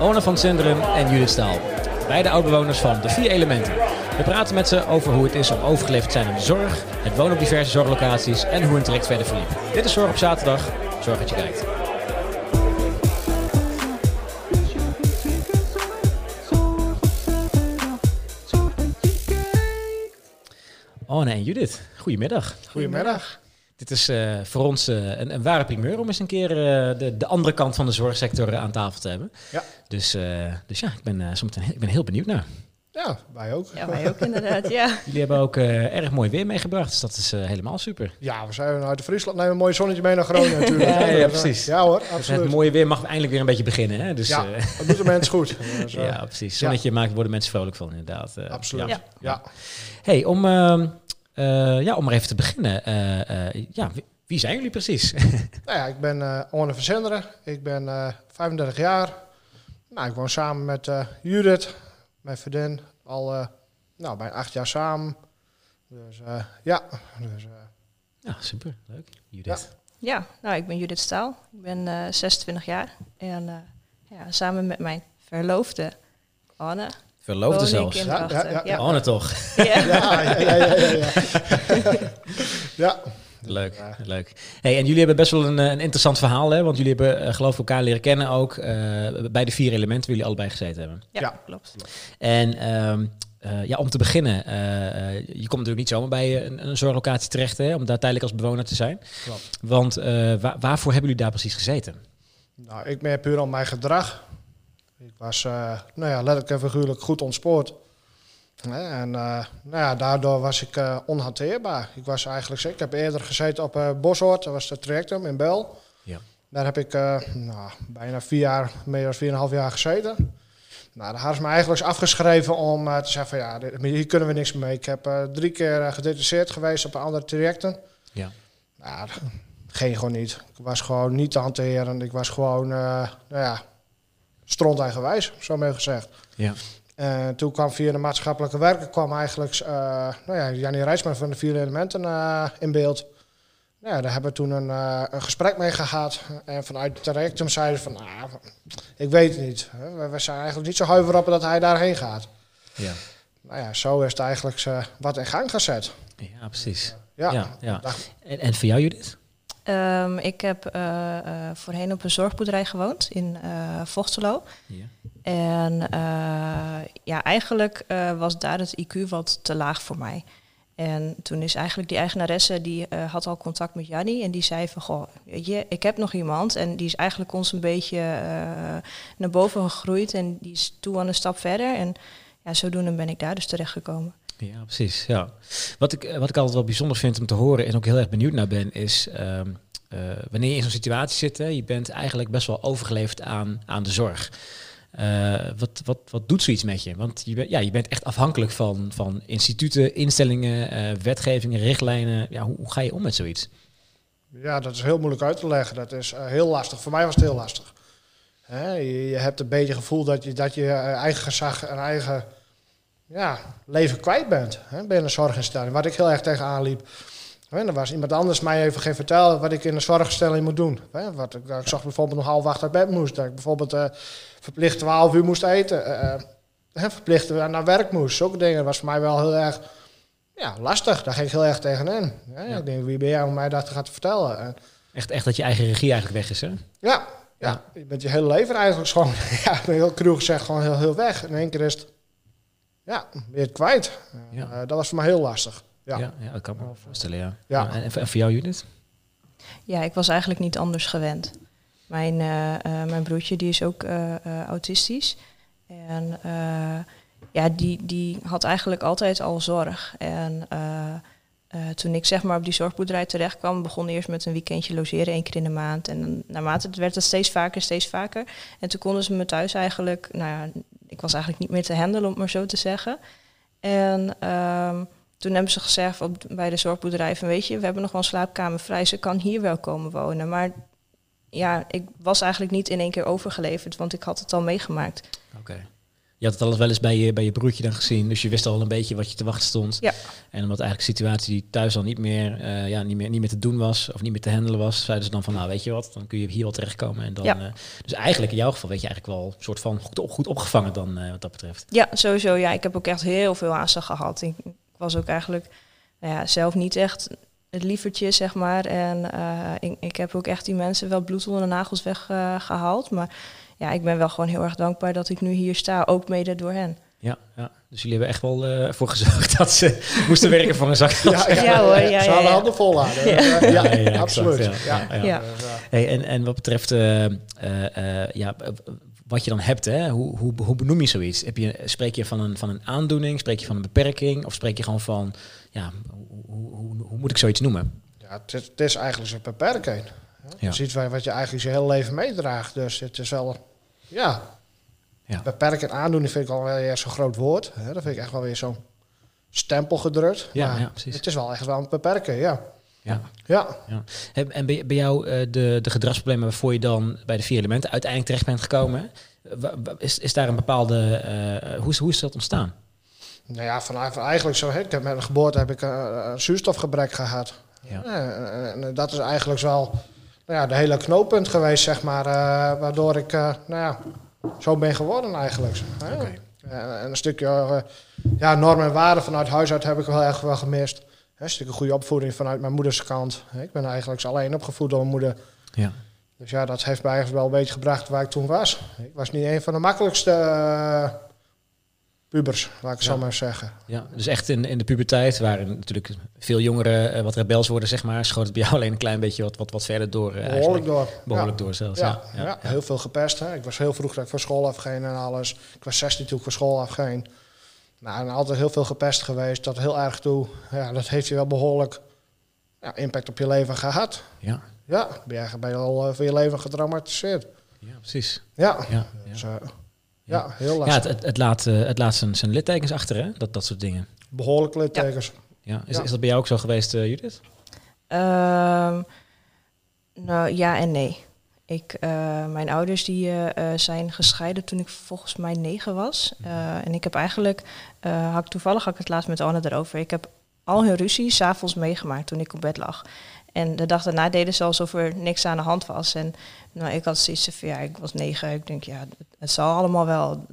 Ona van Sinderen en Judith Staal. Beide oudbewoners van de vier elementen. We praten met ze over hoe het is om overgeleverd te zijn aan de zorg, het wonen op diverse zorglocaties en hoe een traject verder verliep. Dit is Zorg op zaterdag. Zorg dat je kijkt. Ona en Judith, goedemiddag. Goedemiddag. Dit is uh, voor ons uh, een, een, ware primeur om eens een keer uh, de, de, andere kant van de zorgsector aan tafel te hebben. Ja. Dus, dus ja, ik ben, zometeen, ik ben heel benieuwd naar. Ja, wij ook. Ja, wij ook inderdaad, ja. Jullie hebben ook erg mooi weer meegebracht, dus dat is helemaal super. Ja, we zijn uit Friesland, nemen een mooi zonnetje mee naar Groningen natuurlijk. ja, ja, precies. Ja hoor, absoluut. Dus het mooie weer mag eindelijk weer een beetje beginnen. Hè? Dus, ja, dat doet de mensen goed. Dus, ja, precies. Zonnetje maakt, worden mensen vrolijk van inderdaad. absoluut, ja. ja. hey, om... Uh, ja, om maar even te beginnen. Uh, uh, ja, wie, wie, zijn jullie precies? nou ja, ik ben uh, Orne Verzenderen. Ik ben 35 jaar. Nou, ik woon samen met Judith, mijn vriendin, al nou, bijna acht jaar samen. Dus ja. Dus, ja, super. Leuk. Judith. Ja. ja, nou, ik ben Judith Staal. Ik ben 26 jaar. En ja, samen met mijn verloofde, Anne, Verloofde zelfs. Ja, ja, ja, ja. Oh, toch. Ja, ja, ja, ja. ja, ja. Leuk, leuk. Hey, en jullie hebben best wel een, een interessant verhaal, hè? Want jullie hebben, uh, geloof ik, elkaar leren kennen ook uh, bij de vier elementen waar jullie allebei gezeten hebben. Ja, klopt. En um, uh, ja, om te beginnen, je komt natuurlijk niet zomaar bij een, een zorglocatie terecht, hè? Om daar tijdelijk als bewoner te zijn. Klopt. Want waar, waarvoor hebben jullie daar precies gezeten? Nou, ik ben puur om mijn gedrag. Ik was, uh, nou ja, letterlijk en figuurlijk goed ontspoord. En uh, nou ja, daardoor was ik uh, onhanteerbaar. Ik was eigenlijk Ik heb eerder gezeten op uh, dat was het trajectum in Bel. Ja. Daar heb ik nou, bijna vier jaar, meer dan vier en een half jaar gezeten. Nou, daar hadden ze me eigenlijk afgeschreven om te zeggen van ja, dit, hier kunnen we niks mee. Ik heb drie keer gedetacheerd geweest op andere trajecten. Ja. Nou, dat ging gewoon niet. Ik was gewoon niet te hanteren. Ik was gewoon, nou ja, stront eigenwijs, zo mee gezegd. Ja. Uh, toen kwam via de maatschappelijke werken kwam eigenlijk uh, nou ja, Jannie Rijsman van de vier elementen uh, in beeld. Nou ja, daar hebben we toen een, een gesprek mee gehad. En vanuit het trajectum zeiden van, nou, ik weet het niet. We, we zijn eigenlijk niet zo huiver op dat hij daarheen gaat. Ja. Nou ja, zo is het eigenlijk wat in gang gezet. Ja, precies. Ja. ja, ja. En, en voor jou, Judith? Um, ik heb uh, uh, voorheen op een zorgboerderij gewoond in uh, Vochtelo. En ja, eigenlijk was daar het IQ wat te laag voor mij. En toen is eigenlijk die eigenaresse, die had al contact met Jannie. En die zei van, goh, je, ik heb nog iemand. En die is eigenlijk ons een beetje naar boven gegroeid. En die is toe aan een stap verder. En ja, zodoende ben ik daar dus terechtgekomen. Ja, precies. Ja. Wat, ik, wat ik altijd wel bijzonder vind om te horen en ook heel erg benieuwd naar ben, is um, uh, wanneer je in zo'n situatie zit, hè, je bent eigenlijk best wel overgeleverd aan, aan de zorg. Uh, wat, wat, wat doet zoiets met je? Want je, ja, je bent echt afhankelijk van, van instituten, instellingen, uh, wetgevingen, richtlijnen. Ja, hoe, hoe, ga je om met zoiets? Ja, dat is heel moeilijk uit te leggen. Dat is heel lastig. Voor mij was het heel lastig. Hè, je, hebt een beetje gevoel dat je, dat je eigen gezag en eigen ja, leven kwijt bent hè, binnen een zorginstelling. Wat ik heel erg tegenaan liep. Hè, er was iemand anders mij even geen vertellen wat ik in een zorginstelling moet doen. Hè, wat, ik, ik zag bijvoorbeeld nog half acht uit bed moest. Dat ik bijvoorbeeld uh, verplicht 12 uur moest eten. Uh, verplicht naar werk moest. Zulke dingen was voor mij wel heel erg ja, lastig. Daar ging ik heel erg tegenin. Hè. Ja. Ik denk, wie ben jij om mij dat te gaan vertellen? En, echt, echt dat je eigen regie eigenlijk weg is, hè? Ja, ja, ja. je bent je hele leven eigenlijk gewoon, ja, heel cru gezegd, gewoon heel, heel weg. In één keer is het ja, weer kwijt. Ja. Uh, dat was voor mij heel lastig. Ja, ja, ja dat kan me wel voorstellen, ja. ja. En, en, voor jou, Judith? Ja, ik was eigenlijk niet anders gewend. Mijn, uh, uh, mijn broertje die is ook autistisch. En ja, die, die had eigenlijk altijd al zorg. En toen ik zeg maar op die zorgboerderij terecht kwam, begon eerst met een weekendje logeren, één keer in de maand. En naarmate het werd het steeds vaker, steeds vaker. En toen konden ze me thuis eigenlijk, nou ja, ik was eigenlijk niet meer te handelen, om het maar zo te zeggen. En um, toen hebben ze gezegd op, bij de zorgboerderij van weet je, we hebben nog wel een slaapkamer vrij, ze kan hier wel komen wonen. Maar ja, ik was eigenlijk niet in één keer overgeleverd, want ik had het al meegemaakt. Oké. Je had het alles wel eens bij je, bij je broertje dan gezien, dus je wist al een beetje wat je te wachten stond. Ja. En omdat eigenlijk de situatie die thuis al niet meer, eh, ja, niet, meer, niet meer te doen was, of niet meer te handelen was, zeiden ze dan van, nou weet je wat, dan kun je hier wel terechtkomen. En dan, Ja. eh, dus eigenlijk in jouw geval weet je eigenlijk wel een soort van goed, op- goed opgevangen dan, eh, wat dat betreft. Ja, sowieso. Ja, ik heb ook echt heel veel aanslag gehad. Ik, ik was ook eigenlijk nou ja, zelf niet echt het lievertje, zeg maar. En ik, ik heb ook echt die mensen wel bloed onder de nagels weggehaald. maar ja, ik ben wel gewoon heel erg dankbaar dat ik nu hier sta, ook mede door hen. Ja, ja. dus jullie hebben echt wel eh, ervoor gezorgd dat ze moesten werken voor een zak geld. Ja, hoor, ja, Ze ja, hadden ja. handen vol aan. Ja. Ja, Ja, ja, ja, absoluut. ja, Ja, ja, ja. Ja. Hey, en, en wat betreft eh, eh, ja, wat je dan hebt, hè? Hoe, hoe, hoe benoem je zoiets? Heb je, spreek je van een, van een aandoening, spreek je van een beperking of spreek je gewoon van, ja, hoe, hoe, hoe, hoe moet ik zoiets noemen? Ja, het, is, het is eigenlijk een beperking. Ja. Ziet wat wat je eigenlijk je hele leven meedraagt. Dus het is wel, ja, Ja. beperken en aandoening vind ik al wel weer zo'n groot woord. Hè? Dat vind ik echt wel weer zo'n stempel gedrukt. Ja, ja, precies. Het is wel echt wel een beperken, ja. Ja. Ja, Heb- En bij, jou eh, de, de gedragsproblemen waarvoor je dan bij de vier elementen uiteindelijk terecht bent gekomen, eh, is, is daar een bepaalde, eh, hoe, is, hoe is dat ontstaan? nou ja, van, van eigenlijk zo. Ik heb met mijn geboorte heb ik een, een zuurstofgebrek gehad. Ja. Ja, en, en dat is eigenlijk wel nou ja, de hele knooppunt geweest, zeg maar. eh, waardoor ik eh, nou ja, zo ben geworden eigenlijk. Hè? En, en een stukje eh, ja, normen en waarden vanuit huis uit heb ik wel echt wel gemist. Hè, Een stukje goede opvoeding vanuit mijn moeders kant. Ik ben eigenlijk alleen opgevoed door mijn moeder. Ja. Dus ja, dat heeft mij eigenlijk wel een beetje gebracht waar ik toen was. Ik was niet een van de makkelijkste pubers, laat ik Ja. zo maar zeggen. Ja, dus echt in, in de puberteit, waar natuurlijk veel jongeren eh, wat rebels worden, zeg maar, schoot het bij jou alleen een klein beetje wat, wat, wat verder door. eh, Behoorlijk door. Behoorlijk ja. door zelfs. Ja, Ja, ja, heel veel gepest. Hè. Ik was heel vroeg dat ik van school afging en alles. Ik was 16 toen ik van school afging. Nou, en altijd heel veel gepest geweest. Dat heel erg toe. Ja, dat heeft je wel behoorlijk ja, impact op je leven gehad. ja, Ja, ben je al eh, voor je leven getraumatiseerd. ja, precies. Ja, Ja, dus, ja. ja. heel ja lastig. het, het, het laat, eh, het laat zijn, zijn littekens achter, hè? Dat, dat soort dingen. Behoorlijk littekens. Ja. Is, Ja. is dat bij jou ook zo geweest, eh, Judith? Ehm, nou ja en nee. Ik, eh, mijn ouders die, eh, eh, zijn gescheiden toen ik volgens mij negen was. Eh, en ik heb eigenlijk, eh, had ik toevallig had ik het laatst met Anne erover. Ik heb al hun ruzie s'avonds meegemaakt toen ik op bed lag. En de dag daarna deden ze alsof er niks aan de hand was. En nou, ik had zoiets van, ja, ik was negen. Ik denk, ja, het, zal allemaal wel.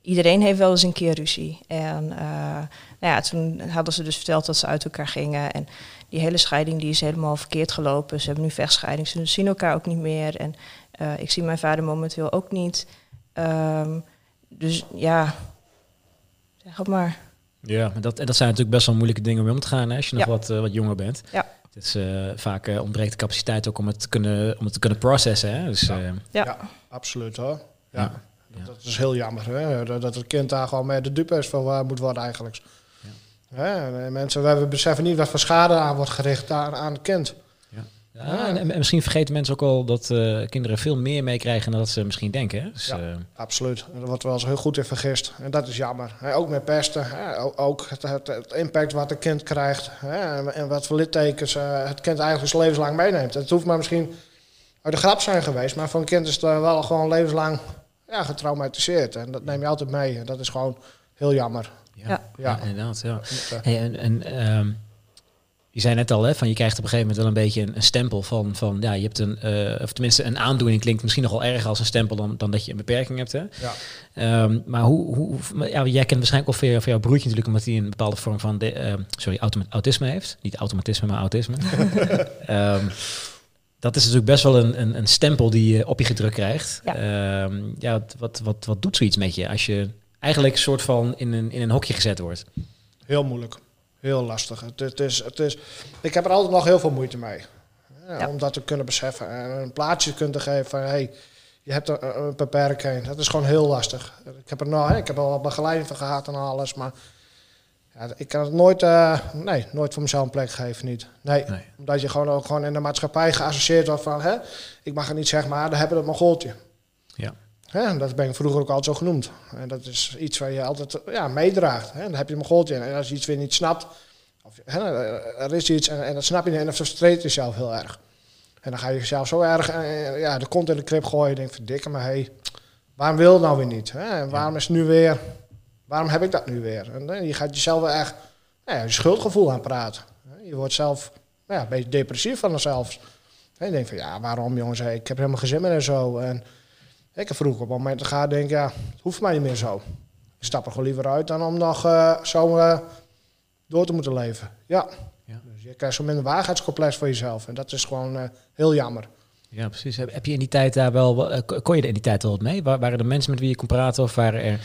Iedereen heeft wel eens een keer ruzie. En eh, nou ja, toen hadden ze dus verteld dat ze uit elkaar gingen. En die hele scheiding die is helemaal verkeerd gelopen. Ze hebben nu vechtscheiding. Ze zien elkaar ook niet meer. En eh, ik zie mijn vader momenteel ook niet. Ehm, dus ja, zeg het maar. Ja, dat, en dat zijn natuurlijk best wel moeilijke dingen om te gaan hè, als je nog wat, eh, wat jonger bent. Ja. Het is, eh, vaak eh, ontbreekt de capaciteit ook om het te kunnen, om het te kunnen processen. Hè? Dus, Ja. eh, Ja. Ja, absoluut hoor. Ja. Dat is heel jammer. Hè? Dat, dat het kind daar gewoon mee de dupe is van waar moet worden eigenlijk. Hè? En mensen we beseffen niet wat voor schade aan wordt gericht aan, aan het kind. Ja, en, en misschien vergeten mensen ook al dat eh, kinderen veel meer meekrijgen dan dat ze misschien denken. Hè? Dus, Ja. eh, Absoluut. Daar wordt wel eens heel goed in vergist. En dat is jammer. Ook met pesten. Ook het, het, het impact wat een kind krijgt. Hè? En, en wat voor littekens eh, het kind eigenlijk zijn levenslang meeneemt. Het hoeft maar misschien uit de grap zijn geweest. Maar voor een kind is het wel gewoon levenslang ja, getraumatiseerd. En dat neem je altijd mee. En dat is gewoon heel jammer. ja, Ja. inderdaad. Ja. Hey, en, en ehm, je zei net al, hè, van je krijgt op een gegeven moment wel een beetje een, een stempel van, van ja, je hebt een, eh, of tenminste een aandoening klinkt misschien nog wel erger als een stempel dan, dan dat je een beperking hebt. Hè? Ja. Ehm, maar hoe, hoe, ja, jij kent waarschijnlijk jou- van jouw broertje natuurlijk, omdat hij een bepaalde vorm van de, ehm, sorry, autisme heeft. Niet automatisme, maar autisme. Ehm, dat is natuurlijk best wel een, een, een stempel die je op je gedrukt krijgt. Ja. Ehm, ja, wat, wat, wat, wat doet zoiets met je als je eigenlijk een soort van in een, in een hokje gezet wordt? Heel moeilijk. Heel lastig. Het, het is, het is, ik heb er altijd nog heel veel moeite mee. Ja, Ja. Om dat te kunnen beseffen. En een plaatje te kunnen geven van... Hey, je hebt een, een beperking. Dat is gewoon heel lastig. Ik heb er hè, ik heb al wat begeleiding van gehad en alles. Maar ja, ik kan het nooit, eh, nee, nooit voor mezelf een plek geven. Niet. Nee. Nee. Omdat je gewoon ook gewoon in de maatschappij geassocieerd wordt van... Hè, ik mag het niet zeggen, maar dan hebben we het mongooltje. Ja. Hè, dat ben ik vroeger ook altijd zo genoemd. En dat is iets waar je altijd ja, meedraagt. Hè. Dan heb je een mongooltje in. En als je iets weer niet snapt... Of, hè, er is iets en, en dat snap je niet en dat frustreert jezelf heel erg. En dan ga je jezelf zo erg... eh, ja, de kont in de krip gooien. Je denkt van dikke, maar hey, waarom wil het nou weer niet? Hè? En waarom is het nu weer, waarom heb ik dat nu weer? En eh, je gaat jezelf wel echt nou ja, je schuldgevoel aan praten. Je wordt zelf nou ja, een beetje depressief van jezelf. En je denkt van ja, waarom jongens, ik heb helemaal geen zin meer en zo. En ik heb vroeger op het moment gaan denk ja, het hoeft mij niet meer zo. Ik stap er gewoon liever uit dan om nog eh, zo eh, door te moeten leven. Ja. Ja. Dus je krijgt zo minder waarheidscomplex voor jezelf. En dat is gewoon eh, heel jammer. Ja, precies. Heb, je in die tijd daar wel, kon je er in die tijd wel wat mee? Wa- waren er mensen met wie je kon praten of waren er...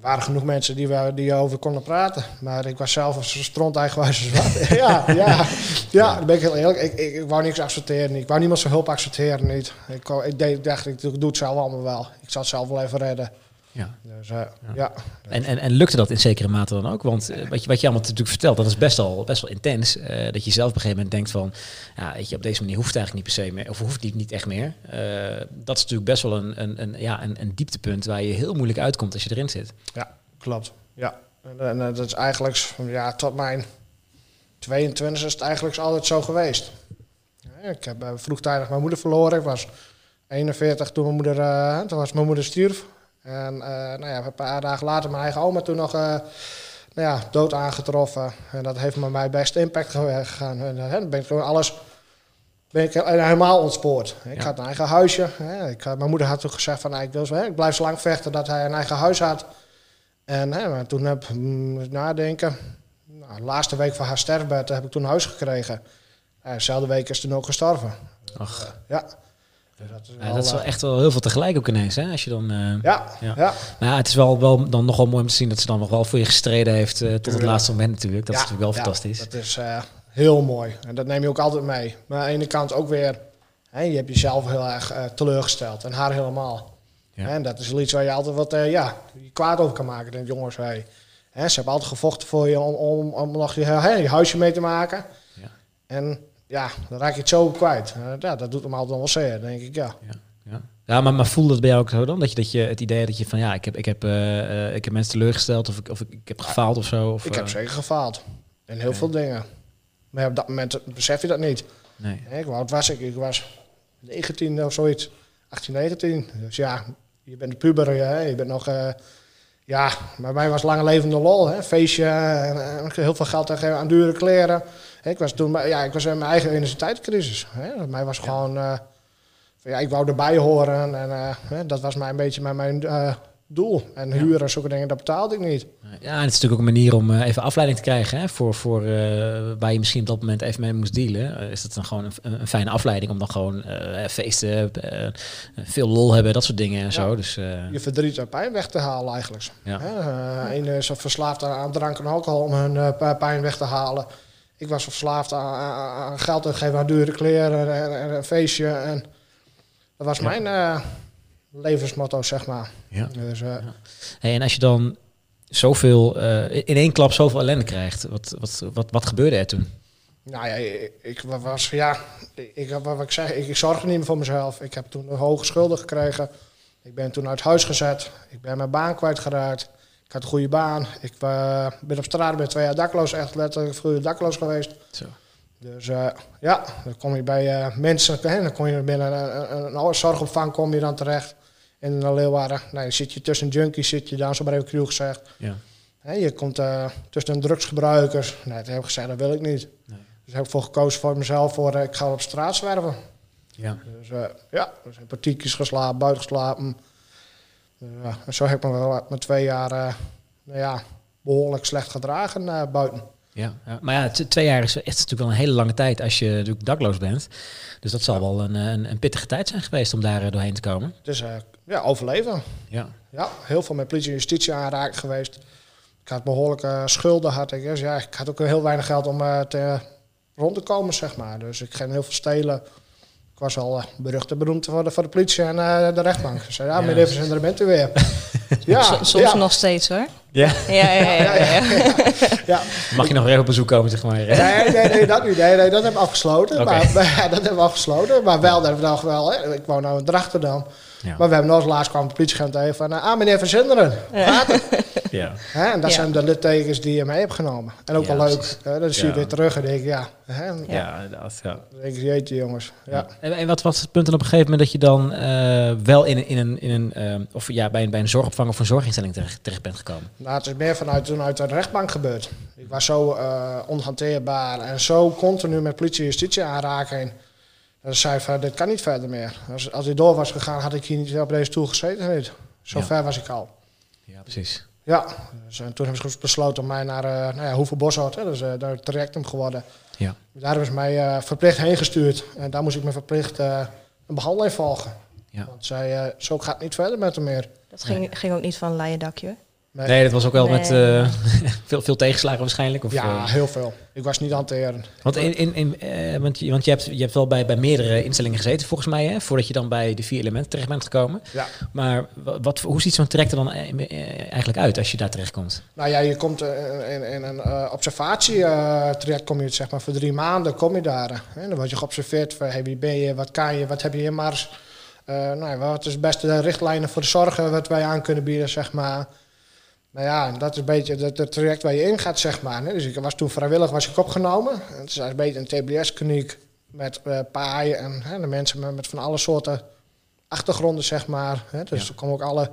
Er waren genoeg mensen die, we, die over konden praten. Maar ik was zelf als stront eigenwijs wat. ja, ja, ja, dan ben ik heel eerlijk. Ik, ik, ik wou niks accepteren. Ik wou niemand zijn hulp accepteren niet. Ik, ik, deed, ik dacht, ik doe het zelf allemaal wel. Ik zal het zelf wel even redden. Ja. Dus eh, ja. En, en, en lukte dat in zekere mate dan ook? Want eh, wat, je, wat je allemaal natuurlijk vertelt, dat is best wel, best wel intens. eh, dat je zelf op een gegeven moment denkt van... Ja, weet je, op deze manier hoeft het eigenlijk niet per se meer. Of hoeft niet, niet echt meer. Eh, dat is natuurlijk best wel een, een, een, ja, een, een dieptepunt... waar je heel moeilijk uitkomt als je erin zit. Ja, klopt. Ja. En, en, dat is eigenlijk, ja, tot mijn 22 is het eigenlijk altijd zo geweest. Ja, ik heb vroegtijdig mijn moeder verloren. Ik was 41 toen mijn moeder, toen was mijn moeder stierf. En eh, nou ja, een paar dagen later mijn eigen oma toen nog eh, nou ja, dood aangetroffen. En dat heeft met mij best impact ge- gegaan. En eh, dan ben ik gewoon alles ben ik helemaal ontspoord. Ik Ja. had een eigen huisje. Hè. Ik, had- mijn moeder had toen gezegd van, nou, ik, wil, hè, ik blijf zo lang vechten dat hij een eigen huis had. En hè, maar toen heb ik mm, nadenken. Nou, de laatste week van haar sterfbed heb ik toen een huis gekregen. En dezelfde week is toen ook gestorven. Ach, Ja. Dus dat is ja, dat is wel echt wel heel veel tegelijk ook ineens, hè? Als je dan... eh, Ja, Ja. ja. Maar ja, het is wel, wel dan nogal mooi om te zien dat ze dan nog wel voor je gestreden heeft... eh, tot het laatste moment natuurlijk. Dat Ja, is natuurlijk wel ja, fantastisch. Dat is eh, heel mooi. En dat neem je ook altijd mee. Maar aan de ene kant ook weer... Hè, je hebt jezelf heel erg teleurgesteld. En haar helemaal. En dat is iets waar je altijd wat ja, je kwaad over kan maken. Dan jongens, hey, hè, ze hebben altijd gevochten voor je om, om, om nog je, je huisje mee te maken. Ja. En ja, dan raak je het zo kwijt. Eh, ja, dat doet hem altijd wel zeer, denk ik. Ja. Ja, ja maar, maar voelde dat bij jou ook zo dan? Dat je, dat je het idee dat je van ja, ik heb, ik heb, eh, eh, ik heb mensen teleurgesteld of ik, of ik, ik heb gefaald of zo? Of, Ik heb zeker gefaald. In heel veel dingen. Maar op dat moment besef je dat niet. Nee. Hoe oud was ik? Ik was 19 of zoiets. 18, 19. Dus ja, je bent een puber. Hè? Je bent nog... eh, ja, bij mij was lange levende lol. Hè? Feestje en, en heel veel geld aan dure kleren. Ik was toen ja, ik was in mijn eigen identiteitscrisis. Hè? Bij mij was gewoon... eh, van, ja, ik wou erbij horen. En eh, hè, dat was mijn, een beetje mijn, mijn eh, doel. En huur en zulke dingen, dat betaalde ik niet. Ja, en het is natuurlijk ook een manier om even afleiding te krijgen hè, voor, voor waar je misschien op dat moment even mee moest dealen. Is dat dan gewoon een, een fijne afleiding om dan gewoon feesten, veel lol hebben, dat soort dingen en zo. Dus je verdriet en pijn weg te halen eigenlijk. Ja. Hè, Eén is verslaafd aan, drank en alcohol om hun pijn weg te halen. Ik was verslaafd aan, aan- geld uitgeven aan dure kleren en, en een feestje. En dat was Ja. mijn eh, levensmotto, zeg maar. ja. Dus, eh, Hey, en als je dan zoveel, eh, in één klap zoveel ellende krijgt, wat, wat, wat, wat gebeurde er toen? nou ja, ik, ik was, ja, ik, wat ik zeg, ik, ik zorgde niet meer voor mezelf. Ik heb toen een hoge schulden gekregen. Ik ben toen uit huis gezet. Ik ben mijn baan kwijtgeraakt. Ik had een goede baan. Ik eh, ben op straat, ben twee jaar dakloos, echt letterlijk vroeger dakloos geweest. Zo. Dus eh, ja, dan kom je bij eh, mensen, hè, dan kom je binnen een, een, een zorgopvang kom je dan terecht in de Leeuwarden. Nou, dan zit je tussen junkies, zit je dan, zo maar even cru gezegd. Ja. Hè, je komt tussen drugsgebruikers. Nee, dat heb ik gezegd, dat wil ik niet. Nee. Dus heb ik voor gekozen voor mezelf, voor ik ga op straat zwerven. Ja. Dus ja, dus partiekjes geslapen, buiten geslapen. Ja, en zo heb ik me wel met twee jaar eh, nou ja, behoorlijk slecht gedragen eh, buiten. Ja, ja. maar ja, twee jaar is echt natuurlijk wel een hele lange tijd als je natuurlijk dakloos bent. Dus dat zal wel een, eh, een, een pittige tijd zijn geweest om daar doorheen te komen. Dus ja, overleven. Ja. Ja, heel veel met politie en justitie aanraakt geweest. Ik had behoorlijke schulden. Had ik, dus ja, ik had ook heel weinig geld om eh, te, rond te komen, zeg maar. Dus ik ging heel veel stelen. Ik was al eh, berucht en beroemd voor de, voor de politie en eh, de rechtbank. Ze zei, ja, Ja. meneer Verzender, daar bent u weer. ja, So- soms ja, nog steeds hoor. ja. Ja, ja, ja. ja, ja. ja. Mag je nog weer even op bezoek komen, zeg maar. Nee, nee, nee, dat niet. Nee, nee, dat hebben we afgesloten. Oké. Maar, dat hebben we afgesloten. Maar wel, dat we nog wel, hè, ik woon nou in Drachterdam. Ja. Maar we hebben nog laatst kwam de politieagent even van, ah, meneer Verzenderen, gaat het? Ja. Hè? En dat Ja. zijn de littekens die je mee hebt genomen. En ook Ja, wel leuk. Hè? Dan zie je Ja. weer terug en denk ik, ja. Hè? Ja, inderdaad. Ja. Dan denk ik, jeetje jongens. Ja. En, en wat was het punt dan op een gegeven moment dat je dan eh, wel in, in een, in een eh, of ja, bij een, bij een zorgopvang of een zorginstelling terecht, terecht bent gekomen? Nou, het is meer vanuit toen uit de rechtbank gebeurd. Ik was zo eh onhanteerbaar en zo continu met politie en justitie aanraking. Dat ik zei van, dit kan niet verder meer. Als, als dit door was gegaan, had ik hier niet op deze stoel gezeten. Niet. Zo Ja. ver was ik al. Ja, precies. Ja, dus, en toen hebben ze besloten om mij naar uh, nou ja, Hoeveel Boshart, hè, dus uh, daar het trajectum geworden. Ja. Daar hebben ze mij uh, verplicht heen gestuurd. En daar moest ik me verplicht uh, een behandeling volgen. Ja. Want zij, uh, zo gaat het niet verder met hem meer. Dat ging, nee. ging ook niet van een leien dakje. Nee. nee, dat was ook wel Nee. met uh, veel, veel tegenslagen waarschijnlijk. Of, ja, uh, heel veel. Ik was niet aan het teren. Want, in, in, in, uh, want, je, want je, hebt, je hebt wel bij, bij meerdere instellingen gezeten, volgens mij, hè, voordat je dan bij de vier elementen terecht bent gekomen. Ja. Maar wat, hoe ziet zo'n traject er dan eh, eigenlijk uit als je daar terecht komt? Nou ja, je komt in, in, een uh, observatietraject, kom je zeg maar voor drie maanden, kom je daar. Hè? Dan word je geobserveerd van hey, wie ben je, wat kan je, wat heb je in mars. Uh, nou, ja, wat is de beste richtlijnen voor de zorgen wat wij aan kunnen bieden, zeg maar. Nou ja, dat is een beetje het, het traject waar je in gaat, zeg maar. Dus ik was toen vrijwillig was ik opgenomen. Het is een beetje een TBS-kliniek met uh, paaien en hè, de mensen met, met, van alle soorten achtergronden, zeg maar. Hè. Dus ja. er komen ook alle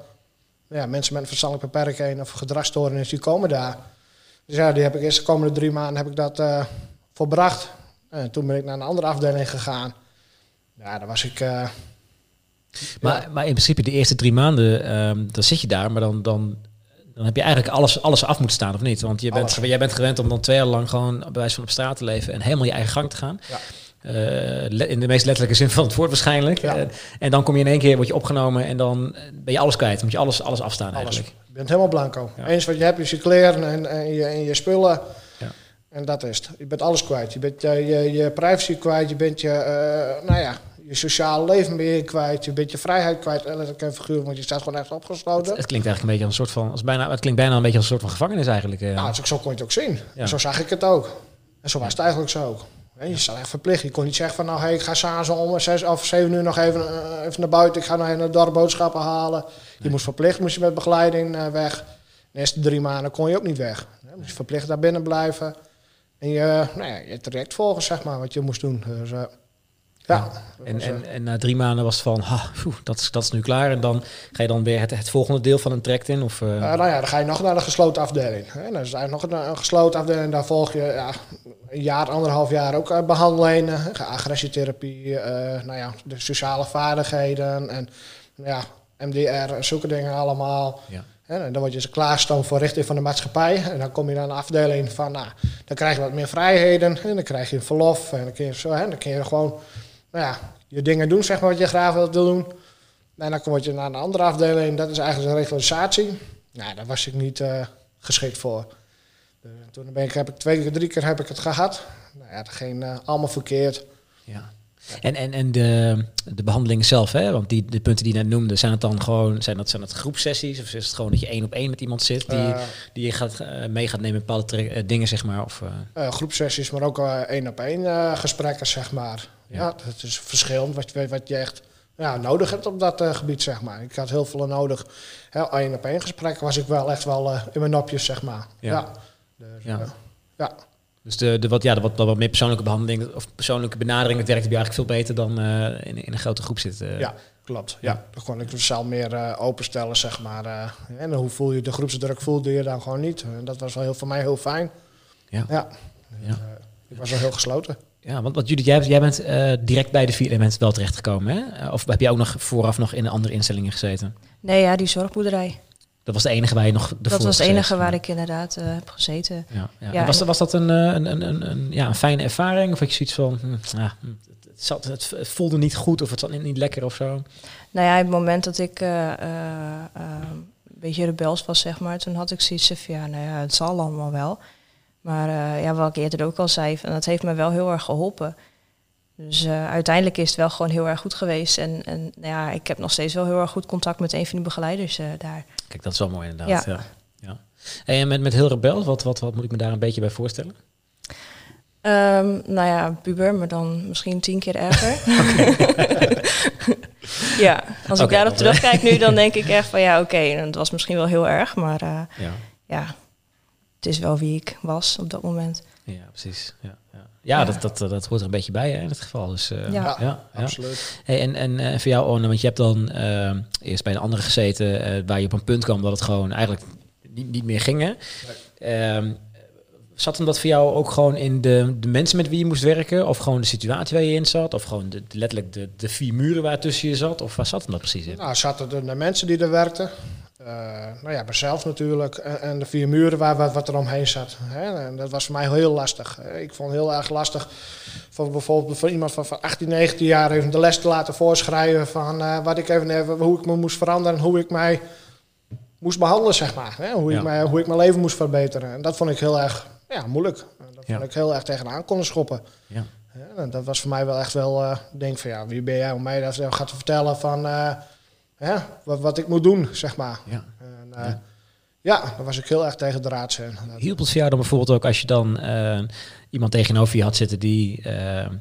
ja, mensen met een verstandelijke beperking of gedragsstoornis, die komen daar. Dus ja, die heb ik eerst de komende drie maanden heb ik dat uh, volbracht. En toen ben ik naar een andere afdeling gegaan. Ja, daar was ik... Uh, maar, ja. maar in principe de eerste drie maanden, um, dan zit je daar, maar dan, dan, dan heb je eigenlijk alles, alles af moeten staan, of niet? Want je bent, jij bent gewend om dan twee jaar lang gewoon bij wijze van op straat te leven en helemaal je eigen gang te gaan. Ja. Uh, in de meest letterlijke zin van het woord waarschijnlijk. Ja. Uh, en dan kom je in één keer, word je opgenomen en dan ben je alles kwijt. Dan moet je alles, alles afstaan alles. eigenlijk. Je bent helemaal blanco. Ja. Eens wat je hebt is je kleren en, en, je, en je spullen. Ja. En dat is het. Je bent alles kwijt. Je bent uh, je, je privacy kwijt. Je bent je, uh, nou ja, je sociale leven ben je kwijt. Je bent je vrijheid kwijt. En figuurlijk, want je staat gewoon echt opgesloten. Het, het, klinkt eigenlijk een beetje als een soort van, als bijna, het klinkt bijna een beetje als een soort van gevangenis eigenlijk. Uh. Nou, zo kon je het ook zien. Ja. Zo zag ik het ook. En zo was het eigenlijk zo ook. Je staat echt verplicht. Je kon niet zeggen van nou, hey, ik ga s'avonds om zes of zeven uur nog even, uh, even naar buiten. Ik ga nog even naar dorp boodschappen halen. Nee. Je moest verplicht, moest je met begeleiding uh, weg. De eerste drie maanden kon je ook niet weg. Je moest verplicht daar binnen blijven. En je, nou ja, je traject volgen, zeg maar, wat je moest doen. Dus, uh, ja. En, en, en na drie maanden was het van, ha, dat, is, dat is nu klaar. En dan ga je dan weer het, het volgende deel van een traject in? Of, uh... Uh, nou ja, dan ga je nog naar de gesloten afdeling. Hè. Dan is eigenlijk nog een, een, gesloten afdeling. Daar volg je ja, een jaar, anderhalf jaar ook uh, behandelingen. Agressietherapie, uh, nou ja, de sociale vaardigheden en ja, MDR en zulke dingen allemaal. Ja. En dan word je ze klaarstoomd voor richting van de maatschappij. En dan kom je naar een afdeling van, nou, dan krijg je wat meer vrijheden. En dan krijg je verlof. En dan kun je, zo, hè, dan kun je gewoon nou ja, je dingen doen, zeg maar, wat je graag wilt doen. En dan word je naar een andere afdeling. Dat is eigenlijk een regularisatie. Nou, daar was ik niet uh, geschikt voor. Dus toen ben ik, heb ik twee keer, drie keer heb ik het gehad. Nou ja, dat ging uh, allemaal verkeerd. Ja. En, en, en de, de behandeling zelf, hè? want die, de punten die je net noemde, zijn het dan gewoon zijn dat, zijn dat groepsessies? Of is het gewoon dat je één op één met iemand zit die, uh, die je gaat, uh, mee gaat nemen in bepaalde uh, dingen, zeg maar? Of, groepsessies, maar ook één op één gesprekken, zeg maar. Ja. dat is verschillend wat, wat je echt ja, nodig hebt op dat gebied, zeg maar. Ik had heel veel nodig. één op één gesprekken was ik wel echt wel in mijn nopjes, zeg maar. Ja. ja. Dus, ja. ja. Dus de, de, wat, ja, de wat, wat meer persoonlijke behandeling of persoonlijke benadering, het werkt eigenlijk veel beter dan in, in een grote groep zitten. Ja, klopt. Ja. Dan kon ik de zaal meer openstellen, zeg maar. en hoe voel je de groepsdruk voelde je dan gewoon niet. En dat was wel heel, voor mij heel fijn. Ja. ja. ja. Dus, ik was wel heel gesloten. Ja, want wat Judith, jij, jij bent direct bij de vier elementen wel terechtgekomen, hè? Of heb jij ook nog vooraf nog in andere instellingen gezeten? Nee, ja, die zorgboerderij. Dat was de enige waar je nog Dat was het enige waar ik inderdaad uh, heb gezeten. Ja, ja. ja was, was dat een, een, een, een, ja, een fijne ervaring? Of had je zoiets van, hm, ja, het, zat, het voelde niet goed of het zat niet lekker of zo? Nou ja, het moment dat ik uh, een beetje rebels was, zeg maar, toen had ik zoiets van, ja, nou ja, het zal allemaal wel. Maar ja, wat ik eerder ook al zei, en dat heeft me wel heel erg geholpen. Dus uh, uiteindelijk is het wel gewoon heel erg goed geweest. En, en nou ja, ik heb nog steeds wel heel erg goed contact met een van de begeleiders uh, daar. Kijk, dat is wel mooi inderdaad. Ja. ja. ja. En met, met heel rebel, wat, wat, wat moet ik me daar een beetje bij voorstellen? Um, nou ja, puber, maar dan misschien tien keer erger. ja, als ik okay, daarop terugkijk nu, dan denk ik echt van ja, oké, okay, het was misschien wel heel erg, maar uh, ja. ja, het is wel wie ik was op dat moment. Ja, precies. Ja, ja. ja, Ja. Dat, dat, dat hoort er een beetje bij hè, in het geval. Dus, eh, Ja. ja, ja. Absoluut. Hey, en en eh, voor jou, Orne, want je hebt dan eh, eerst bij een andere gezeten eh, waar je op een punt kwam dat het gewoon eigenlijk niet, niet meer ging. Hè? Ehm, zat hem dat voor jou ook gewoon in de, de mensen met wie je moest werken? Of gewoon de situatie waar je in zat? Of gewoon de, de- letterlijk de, de vier muren waar tussen je zat? Of waar zat hem dat precies in? Nou, zaten er de mensen die er werkten. Eh, nou ja, mezelf natuurlijk. En, en de vier muren waar wat, wat er omheen zat. Hè? En dat was voor mij heel lastig. Eh, Ik vond het heel erg lastig. Voor bijvoorbeeld voor iemand van, van 18, 19 jaar even de les te laten voorschrijven. Van eh, wat ik even, even, hoe ik me moest veranderen. En hoe ik mij moest behandelen, zeg maar. Hè? Hoe, Ja. ik mij, hoe ik mijn leven moest verbeteren. En dat vond ik heel erg ja, moeilijk. Dat Ja. vond ik heel erg tegenaan konden schoppen. Ja. Ja, en dat was voor mij wel echt wel, eh denk van ja, wie ben jij om mij dat eh, gaat te vertellen van eh, ja, wat, wat ik moet doen, zeg maar. Ja. En, eh, ja. daar was ik heel erg tegen in. Dat- Hielp het voor jou dan bijvoorbeeld ook als je dan eh, iemand tegenover je had zitten die, eh,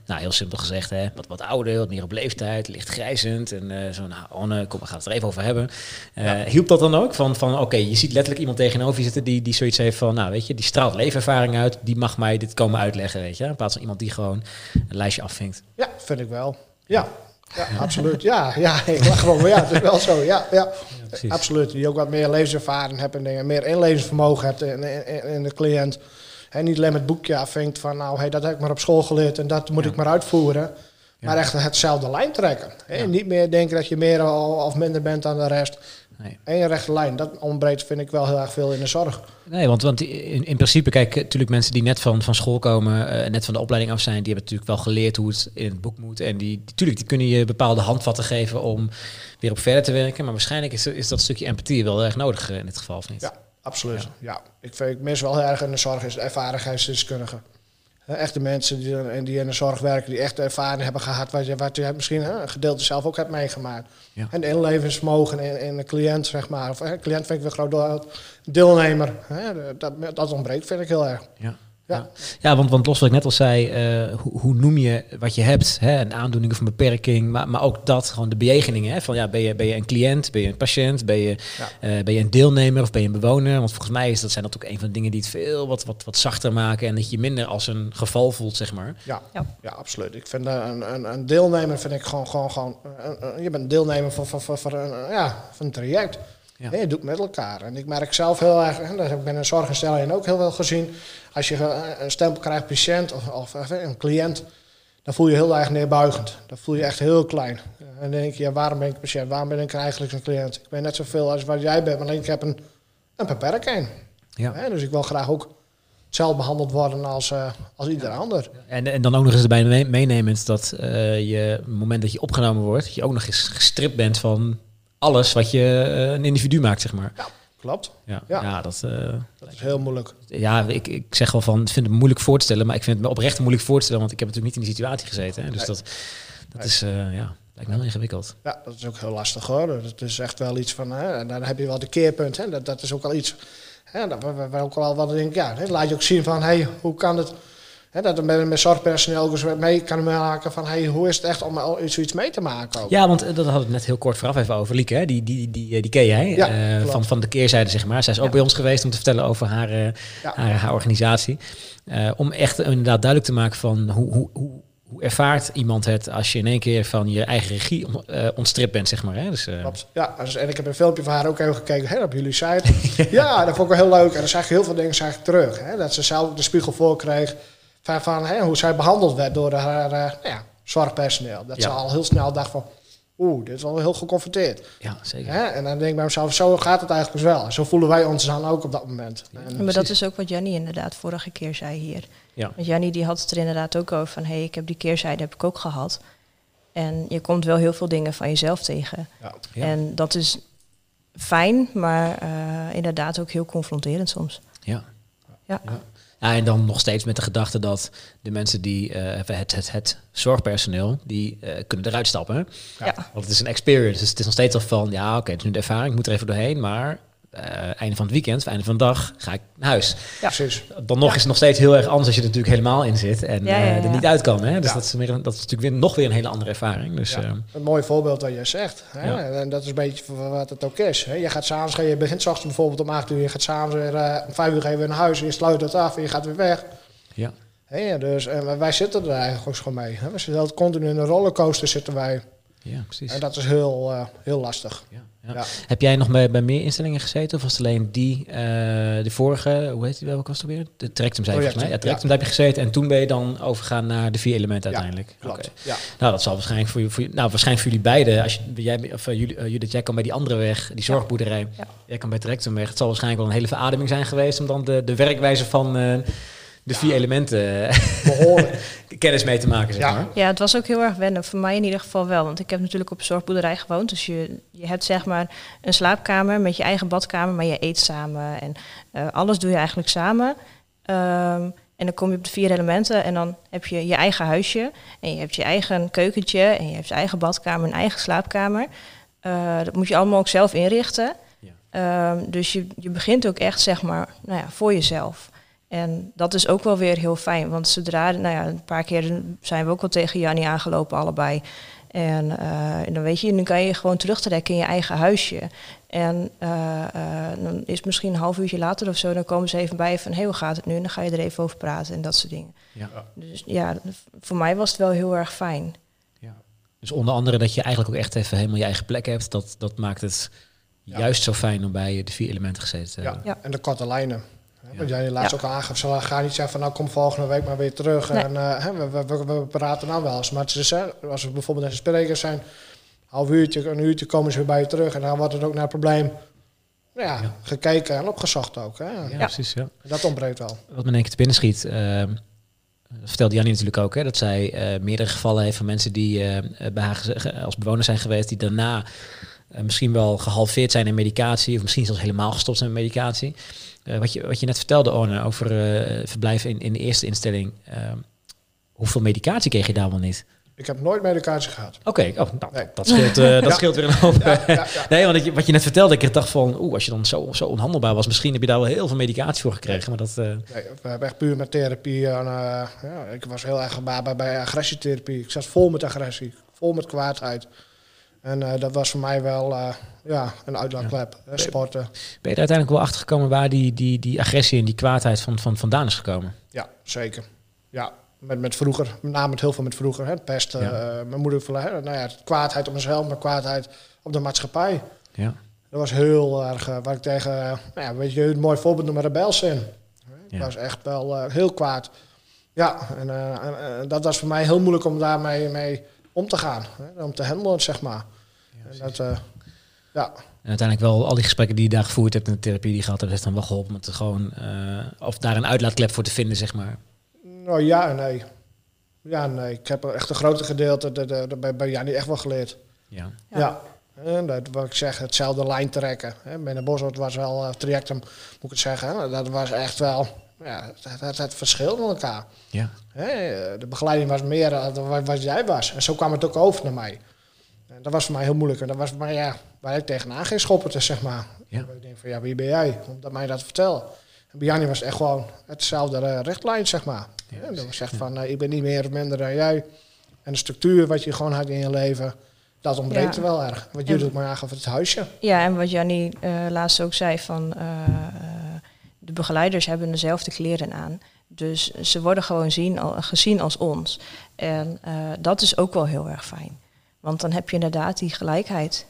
nou heel simpel gezegd, hè, wat, wat ouder, wat meer op leeftijd, licht grijzend en zo, nou Anne, kom, we gaan het er even over hebben. Eh, Hielp dat dan ook? Van, van oké, je ziet letterlijk iemand tegenover je zitten die, die zoiets heeft van, nou weet je, die straalt leefervaring uit, die mag mij dit komen uitleggen, weet je, in plaats van iemand die gewoon een lijstje afvinkt. Ja, vind ik wel. Ja, ja absoluut. Ja, ja, ik lach gewoon, maar ja, het is wel zo. Ja, ja. absoluut. Die ook wat meer levenservaring hebt en dingen, meer inlevingsvermogen hebt in, in, in de cliënt. En niet alleen met boekje afvinkt van, nou, hey, dat heb ik maar op school geleerd en dat moet ik maar uitvoeren. Maar echt hetzelfde lijn trekken. Niet meer denken dat je meer of minder bent dan de rest. Nee. Eén rechte lijn, dat ontbreekt vind ik wel heel erg veel in de zorg. Nee, want, want in, in principe, kijk, natuurlijk mensen die net van, van school komen, eh, net van de opleiding af zijn, die hebben natuurlijk wel geleerd hoe het in het boek moet. En die, natuurlijk, die kunnen je bepaalde handvatten geven om weer op verder te werken. Maar waarschijnlijk is, is dat stukje empathie wel erg nodig eh, in dit geval, of niet? Ja, absoluut. Ja. Ik, vind, ik mis wel heel erg in de zorg is de. Echte mensen die, en die in de zorg werken, die echt ervaring hebben gehad, wat je, wat je misschien hè, een gedeelte zelf ook hebt meegemaakt. Ja. En de inlevingsvermogen in, in de cliënt, zeg maar. Of hè, cliënt vind ik weer groot deel- deelnemer. Hè, dat, dat ontbreekt, vind ik heel erg. Ja. Ja. Ja, want, want los wat ik net al zei, eh, hoe, hoe noem je wat je hebt? Hè? Een aandoening of een beperking, maar, maar ook dat, gewoon de bejegeningen. Hè? Van, ja, ben, je, ben je een cliënt, ben je een patiënt, ben je, Ja. eh, ben je een deelnemer of ben je een bewoner? Want volgens mij is dat, zijn dat ook een van de dingen die het veel wat, wat, wat zachter maken en dat je je minder als een geval voelt, zeg maar. Ja, Ja. ja. absoluut. Ik vind eh, een, een, een deelnemer vind ik gewoon, gewoon, gewoon je bent een deelnemer van, van, van, van, een, ja, van een traject. Ja. Je doet met elkaar. En ik merk zelf heel erg, en dat heb ik bij een zorginstelling ook heel veel gezien. Als je een stempel krijgt, patiënt of, of een cliënt, dan voel je heel erg neerbuigend. Dan voel je echt heel klein. En dan denk je, ja, waarom ben ik patiënt? Waarom ben ik eigenlijk een cliënt? Ik ben net zoveel als wat jij bent, maar alleen ik heb een, een beperking. Ja. Dus ik wil graag ook hetzelfde behandeld worden als, eh, als ieder ander. En, en dan ook nog eens erbij mee- meenemend dat eh, je op het moment dat je opgenomen wordt, dat je ook nog eens gestript bent van alles wat je eh, een individu maakt, zeg maar. Klopt. Ja, ja. Ja. dat, eh, Dat is heel moeilijk. ja ik, ik zeg wel van, ik vind het moeilijk voor te stellen, maar ik vind het me oprecht moeilijk voor te stellen, want ik heb natuurlijk niet in die situatie gezeten. Hè, dus Nee. dat, dat Nee. is, eh, ja, lijkt me heel ingewikkeld. Ja, dat is ook heel lastig hoor. Dat is echt wel iets van, hè, en dan heb je wel de keerpunt. Hè, dat, dat is ook al iets, hè, dat we, we- we ook wel wat denken, ja, hè, laat je ook zien van, hey, hoe kan het, dat er met, met zorgpersoneel eens mee kan maken van, hey, hoe is het echt om al zoiets mee te maken ook. Ja, want eh, dat hadden we net heel kort vooraf even over. Lieke, hè? Die, die, die, eh, die ken jij, Ja, eh, van, van de keerzijde, zeg maar. Zij is ook Ja. bij ons geweest om te vertellen over haar, Ja. haar, haar organisatie. Om echt inderdaad duidelijk te maken van hoe, hoe, hoe, hoe ervaart iemand het als je in één keer van je eigen regie on- ontstript bent, zeg maar. Hè? Dus, Klopt. Ja, dus- en ik heb een filmpje van haar ook even gekeken hè, op jullie site. ja, dat vond ik wel heel leuk. En dan zag je heel veel dingen zag ik terug. Hè, dat ze zelf de spiegel voor kreeg van, van hè, hoe zij behandeld werd door haar eh, nou ja, zorgpersoneel. Dat ze al heel snel dacht van, oeh, dit is wel heel geconfronteerd. ja, zeker. Hè? En dan denk ik bij mezelf, zo gaat het eigenlijk dus wel. Zo voelen wij ons dan ook op dat moment. En, maar dat is ook wat Jannie inderdaad vorige keer zei hier. Ja. Want Jannie die had het er inderdaad ook over van... hé, hey, ik heb die keerzijde heb ik ook gehad. En je komt wel heel veel dingen van jezelf tegen. ja. Ja. En dat is fijn, maar eh, inderdaad ook heel confronterend soms. Ja. Ja. Ja. Ja, en dan nog steeds met de gedachte dat de mensen die, eh, het, het, het zorgpersoneel, die eh, kunnen eruit stappen. Ja. Want het is een experience. Dus het is nog steeds al van, ja, oké, het is nu de ervaring, ik moet er even doorheen, maar eh, einde van het weekend, einde van de dag, ga ik naar huis. Ja. Precies. Dan nog is het nog steeds heel erg anders als je er natuurlijk helemaal in zit en Ja, ja, eh, ja. er niet uit kan. Hè? Dus Ja. dat, is een- dat is natuurlijk weer, nog weer een hele andere ervaring. Dus, Ja. eh, Een mooi voorbeeld wat je zegt. Hè? Ja. En dat is een beetje wat het ook is. Hè? Je gaat s'avonds, je begint 's ochtends bijvoorbeeld om 8 uur, je gaat s'avonds weer eh, om 5 uur ga je weer naar huis, en je sluit het af en je gaat weer weg. ja. Hè? Dus, en wij zitten er eigenlijk ook gewoon mee. Hè? We zitten continu in een rollercoaster zitten wij. Ja, precies. En dat is heel, eh, heel lastig. Ja, ja. Ja. Heb jij nog bij, bij meer instellingen gezeten? Of was het alleen die, eh, de vorige, hoe heet die, welke was het weer? De Tractum zei je volgens mij. Ja, Tractum, Tractum, daar heb je gezeten. En toen ben je dan overgegaan naar de vier elementen Ja, uiteindelijk. Klopt. Ja. Nou, dat zal waarschijnlijk voor, je- voor, je- nou, waarschijnlijk voor jullie beiden. Als je, jij, of uh, jullie, uh, Judith, jij kan bij die andere weg, die zorgboerderij. Ja. Jij kan bij Tractum weg. Het zal waarschijnlijk wel een hele verademing zijn geweest om dan de, de werkwijze van de vier elementen eh, kennis mee te maken, zeg Ja. maar. Ja, het was ook heel erg wennen. Voor mij in ieder geval wel. Want ik heb natuurlijk op een zorgboerderij gewoond. Dus je, je hebt zeg maar een slaapkamer met je eigen badkamer, maar je eet samen. En eh, alles doe je eigenlijk samen. Ehm, en dan kom je op de vier elementen en dan heb je je eigen huisje. En je hebt je eigen keukentje en je hebt je eigen badkamer, een eigen slaapkamer. Eh, dat moet je allemaal ook zelf inrichten. Ja. Ehm, dus je, je begint ook echt zeg maar nou ja, voor jezelf. En dat is ook wel weer heel fijn. Want zodra, nou ja, een paar keer zijn we ook wel tegen Jannie aangelopen, allebei. En, eh, en dan weet je, dan kan je gewoon terugtrekken in je eigen huisje. En eh, eh, dan is misschien een half uurtje later of zo, dan komen ze even bij je van, hé, hoe gaat het nu? En dan ga je er even over praten en dat soort dingen. Ja. Dus ja, voor mij was het wel heel erg fijn. Ja. Dus onder andere dat je eigenlijk ook echt even helemaal je eigen plek hebt. Dat, dat maakt het Ja. juist zo fijn om bij de vier elementen gezeten te Ja. hebben. Ja. En de korte lijnen. Want jij laatst Ja. ook al aangaf, ze gaan niet zeggen van nou kom volgende week maar weer terug. Nee. En eh, hè, we, we, we, we praten dan wel eens. Maar het is, hè, als we bijvoorbeeld naar de sprekers zijn, een half uurtje, een uurtje komen ze weer bij je terug. En dan wordt het ook naar het probleem ja, Ja. gekeken en opgezocht ook. Hè. Ja, En precies. Ja. Dat ontbreekt wel. Wat me in één keer te binnen schiet, ehm, dat vertelde Jannie natuurlijk ook, hè, dat zij eh, meerdere gevallen heeft van mensen die eh, bij haar als bewoner zijn geweest, die daarna misschien wel gehalveerd zijn in medicatie, of misschien zelfs helemaal gestopt zijn met medicatie. Eh, wat, je, wat je net vertelde, Orne, over eh, verblijf in, in de eerste instelling. ehm, hoeveel medicatie kreeg je daar wel niet? Ik heb nooit medicatie gehad. Oké, oh, nou, Nee. dat, scheelt, eh, dat Ja. scheelt weer een hoop. Ja, ja, ja. Nee, want ik, wat je net vertelde, ik dacht van, oeh, als je dan zo, zo onhandelbaar was, misschien heb je daar wel heel veel medicatie voor gekregen. Maar dat, Nee, we hebben echt puur met therapie. En, ik was heel erg gebaat bij, bij agressietherapie. Ik zat vol met agressie, vol met kwaadheid. En eh, dat was voor mij wel eh, ja, een uitlaatklep. hè, sporten. ben je er uiteindelijk wel achter gekomen waar die, die, die agressie en die kwaadheid van, van, vandaan is gekomen? Ja, zeker. Ja, met, met vroeger, met name met heel veel met vroeger. Hè, het pesten, Ja. eh, mijn moeder, hè, nou ja, kwaadheid op mezelf, maar kwaadheid op de maatschappij. Ja. Dat was heel erg, waar ik tegen, nou ja, weet je, een mooi voorbeeld noemen, rebels in. Ja. was echt wel heel kwaad. Ja, en dat was voor mij heel moeilijk om daarmee mee om te gaan. Hè, om te handelen, zeg maar. En dat, eh, ja, En uiteindelijk wel al die gesprekken die je daar gevoerd hebt en de therapie die je gehad hebt, heeft dan wel geholpen om te gewoon, eh, of daar een uitlaatklep voor te vinden, zeg maar. nou ja en nee. Ja nee. Ik heb er echt een grote gedeelte de, de, de- bij, bij Jannie echt wel geleerd. Ja. Ja. Ja. En dat wat ik zeg, hetzelfde lijn trekken. Hè. Bij de Boswoord was wel uh, trajectum, moet ik het zeggen. Hè. Dat was echt wel, ja, het, het, het verschil met elkaar. Ja. Hè. De begeleiding was meer dan wat, wat jij was. En zo kwam het ook over naar mij. Dat was voor mij heel moeilijk. En dat was maar ja, waar ik tegenaan ging schoppen, dus, zeg maar. Ja. Ik denk van, ja, wie ben jij? Om dat mij dat te vertellen. En bij Jannie was echt gewoon hetzelfde uh, richtlijn, zeg maar. Ja, en dat precies, zegt ja. van, uh, ik ben niet meer of minder dan jij. En de structuur wat je gewoon had in je leven, dat ontbreekt Ja. er wel erg. Wat jullie ook maar aangaf, het huisje. Ja, en wat Jannie eh, laatst ook zei van eh, eh, de begeleiders hebben dezelfde kleren aan. Dus ze worden gewoon zien, al, gezien als ons. En eh, dat is ook wel heel erg fijn. Want dan heb je inderdaad die gelijkheid.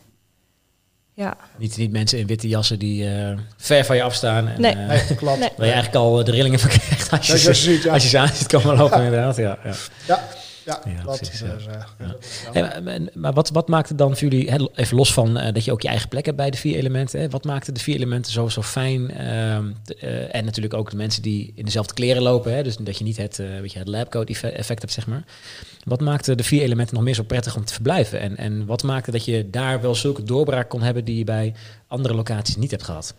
Ja, Niet, niet mensen in witte jassen die eh, ver van je afstaan. En, Nee. eh, Nee, klopt. Nee. Waar je eigenlijk al de rillingen van krijgt als je, Dat ze, ziet, ja. als je ze aan ziet komen lopen, inderdaad. Ja, ja. Ja, ja, Ja, klopt. precies, ja. Dus, eh, dat Hey, maar- maar, maar wat, wat maakt het dan voor jullie, hè, even los van eh, dat je ook je eigen plek hebt bij de vier elementen, hè, wat maakte de vier elementen zo, zo fijn? ehm, eh, en natuurlijk ook de mensen die in dezelfde kleren lopen, hè, dus dat je niet het, eh, weet je, het labcoat effe- effect hebt, zeg maar. Wat maakte de vier elementen nog meer zo prettig om te verblijven? En, en wat maakte dat je daar wel zulke doorbraak kon hebben die je bij andere locaties niet hebt gehad?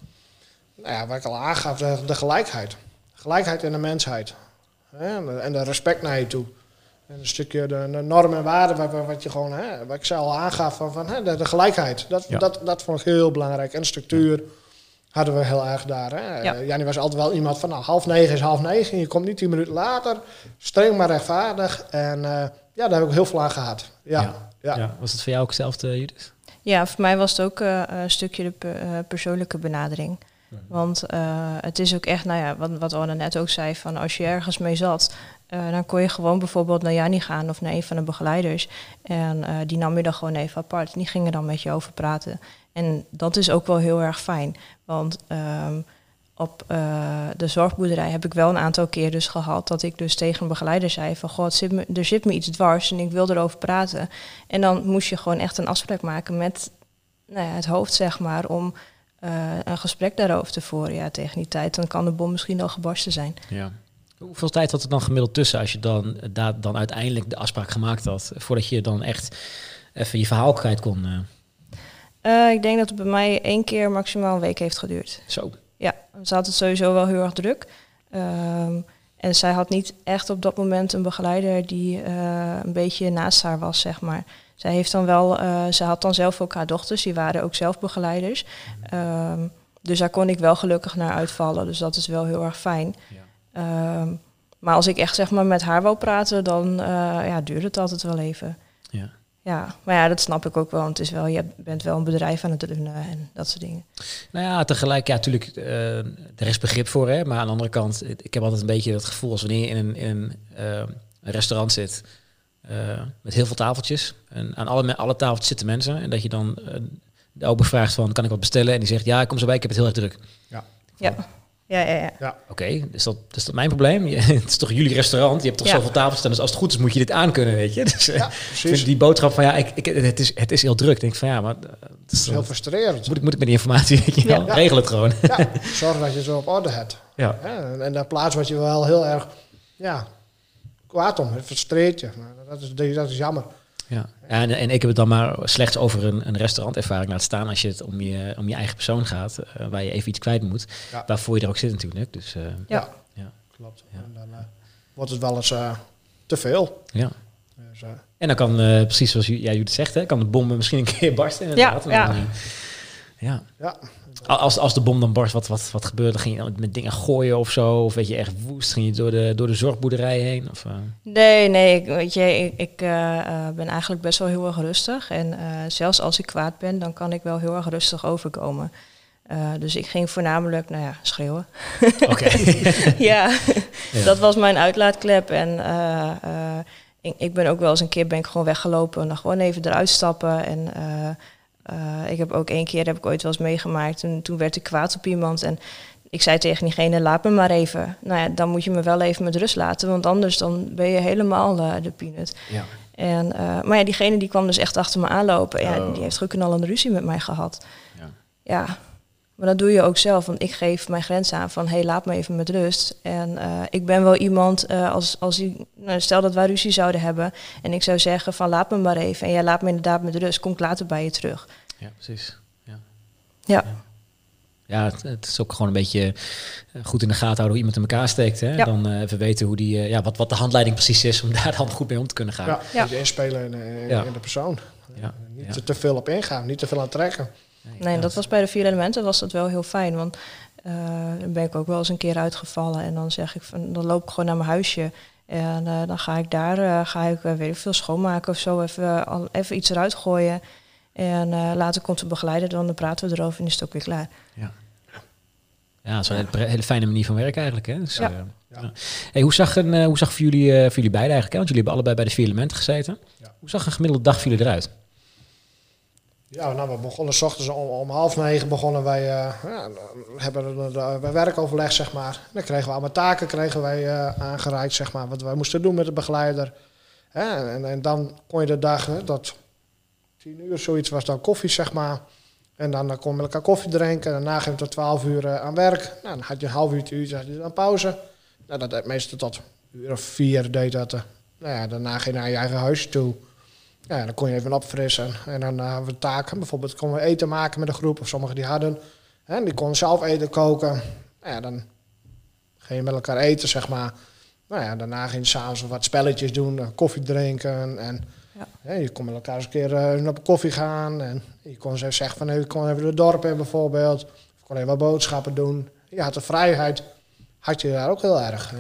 Nou ja, wat ik al aangaf, de, de gelijkheid. Gelijkheid in de mensheid. Hè, En, de, en de respect naar je toe. En een stukje de, de normen en waarden, wat, je gewoon, hè, wat ik zelf al aangaf, van, van hè, de, de gelijkheid. Dat, Ja. dat, dat vond ik heel belangrijk. En structuur. hadden we heel erg daar. Hè? Ja. Eh, Jannie was altijd wel iemand van, nou, half negen is half negen. Je komt niet tien minuten later. Streng maar rechtvaardig. En eh, ja, daar heb ik ook heel veel aan gehad. Ja, ja. Ja. Was het voor jou ook hetzelfde, Judith? Ja, voor mij was het ook eh, een stukje de pe- eh, persoonlijke benadering. Want eh, het is ook echt, nou ja, wat, wat Anne net ook zei, van als je ergens mee zat, eh, dan kon je gewoon bijvoorbeeld naar Jannie gaan of naar een van de begeleiders. En eh, die nam je dan gewoon even apart. Die gingen dan met je over praten. En dat is ook wel heel erg fijn. Want ehm, op eh, de zorgboerderij heb ik wel een aantal keer dus gehad dat ik dus tegen een begeleider zei van god, zit me, er zit me iets dwars en ik wil erover praten. En dan moest je gewoon echt een afspraak maken met nou ja, het hoofd, zeg maar, om een gesprek daarover te voeren. Ja, tegen die tijd dan kan de bom misschien al gebarsten zijn. Ja. Hoeveel tijd had er dan gemiddeld tussen als je dan, eh, daar dan uiteindelijk de afspraak gemaakt had, voordat je dan echt even je verhaal kwijt kon? eh, Eh, ik denk dat het bij mij één keer maximaal een week heeft geduurd. zo. Ja, ze had het sowieso wel heel erg druk. Ehm, en zij had niet echt op dat moment een begeleider die een beetje naast haar was, zeg maar. Zij heeft dan wel, ze had dan zelf ook haar dochters, die waren ook zelf begeleiders. Ehm, dus daar kon ik wel gelukkig naar uitvallen. Dus dat is wel heel erg fijn. Ja. Ehm, maar als ik echt zeg maar met haar wou praten, dan eh, ja, duurde het altijd wel even. Ja. Ja, maar ja, dat snap ik ook wel. Want het is wel, je bent wel een bedrijf aan het runnen en dat soort dingen. Nou ja, tegelijk, ja, natuurlijk, eh, er is begrip voor, hè. Maar aan de andere kant, ik heb altijd een beetje het gevoel als wanneer je in een, in een, eh, een restaurant zit eh, met heel veel tafeltjes. En aan alle, alle tafeltjes zitten mensen. En dat je dan eh, de ober vraagt van, kan ik wat bestellen? En die zegt, ja, ik kom zo bij, ik heb het heel erg druk. Ja, ja, ja. ja. Oké, is, dat, is dat mijn probleem? Je- het is toch jullie restaurant? Je hebt toch Ja. zoveel tafels staan, dus als het goed is moet je dit aankunnen, weet je? Dus eh, Ja, vind die boodschap van, ja, ik, ik, het, is, het is heel druk. Ik denk van, ja, maar... eh, het Dat is is heel frustrerend. moet, ik, moet ik met die informatie, weet je wel? Ja. Regel het gewoon. Ja, zorg dat je het zo op orde hebt. Ja. En, en daar plaats wat je wel heel erg ja, kwaad om. Het frustreert je. Maar dat, is, dat is jammer. Ja, en, en ik heb het dan maar slechts over een, een restaurantervaring laten staan als je het om je, om je eigen persoon gaat, eh, waar je even iets kwijt moet, Ja. waarvoor je er ook zit natuurlijk. Dus eh, Ja. ja. Klopt. Ja. En dan eh, wordt het wel eens eh, te veel. ja. Dus, En dan kan, eh, precies zoals ju- ja, het zegt, hè, kan de bom misschien een keer barsten inderdaad. Ja, ja. ja, Als, als de bom dan barst, wat, wat, wat gebeurde? Ging je met dingen gooien of zo? Of weet je echt woest? Ging je door de, door de zorgboerderij heen? Of, eh, Nee, nee, ik, weet je, ik, ik eh, eh, ben eigenlijk best wel heel erg rustig. En zelfs als ik kwaad ben, dan kan ik wel heel erg rustig overkomen. Dus ik ging voornamelijk, nou ja, schreeuwen. Oké. ja, Ja. dat was mijn uitlaatklep. En ik, ik ben ook wel eens een keer ben ik gewoon weggelopen en dan gewoon even eruit stappen. En eh, ik heb ook één keer, heb ik ooit wel eens meegemaakt, en toen werd ik kwaad op iemand. En ik zei tegen diegene, laat me maar even. Nou ja, dan moet je me wel even met rust laten, want anders dan ben je helemaal eh, de peanut. ja. En, eh, maar ja, diegene die kwam dus echt achter me aanlopen. Ja, Oh. die heeft geknallende ruzie met mij gehad. Ja. Ja, maar dat doe je ook zelf. Want ik geef mijn grens aan van, hé, hey, laat me even met rust. En eh, ik ben wel iemand, eh, als, als die, nou, stel dat wij ruzie zouden hebben... en ik zou zeggen van, laat me maar even. En jij laat me inderdaad met rust. Kom ik later bij je terug. ja, precies. Ja. Ja, Ja, het, het is ook gewoon een beetje eh, goed in de gaten houden hoe iemand in elkaar steekt. Hè? Ja. Dan even weten hoe die, ja, wat, wat de handleiding precies is om daar dan goed mee om te kunnen gaan. ja, je inspelen in, in, Ja. in de persoon. Ja. Niet te veel op ingaan, niet te veel aan trekken. Nee, dat was bij de vier elementen was dat wel heel fijn. Want eh, dan ben ik ook wel eens een keer uitgevallen. En dan zeg ik van, dan loop ik gewoon naar mijn huisje. En eh, dan ga ik daar, eh, ga ik, weet ik veel, schoonmaken of zo. Even, al, even iets eruit gooien. En eh, later komt de begeleider, dan praten we erover en is het ook weer klaar. Ja. Ja, dat is wel een hele, hele fijne manier van werken eigenlijk. Hè? Dus, Ja. Hey, hoe zag, een, hoe zag voor, jullie, eh, voor jullie beiden eigenlijk, hè? want jullie hebben allebei bij de vier elementen gezeten. Ja. Hoe zag een gemiddelde dag voor jullie eruit? Ja, nou, we begonnen s ochtends om, om half negen begonnen wij, eh, ja, we hebben een een werkoverleg, zeg maar. Dan kregen we allemaal taken kregen wij, eh, aangereikt, zeg maar, wat wij moesten doen met de begeleider. En, en dan kon je de dag, hè, dat tien uur zoiets was dan koffie, zeg maar. En dan, kon je met elkaar koffie drinken. Daarna ging je tot twaalf uur eh, aan werk. Nou, dan had je een half uurtje, uurtje had dan pauze. Nou, dat deed meestal tot uur of vier deed dat. eh. Nou ja, daarna ging je naar je eigen huis toe. Ja, dan kon je even opfrissen. En dan hadden we taken. Bijvoorbeeld konden we eten maken met een groep. Of sommigen die hadden. Hè, die konden zelf eten koken. Nou ja, dan ging je met elkaar eten, zeg maar. Nou ja, daarna ging je s'avonds wat spelletjes doen. eh, koffie drinken. En Ja. hè, je kon met elkaar eens een keer eh, op koffie gaan. En je kon ze zeggen van, hey, we kon even het dorp in bijvoorbeeld. Of kon je wel boodschappen doen. Je had de vrijheid, had je daar ook heel erg. hè.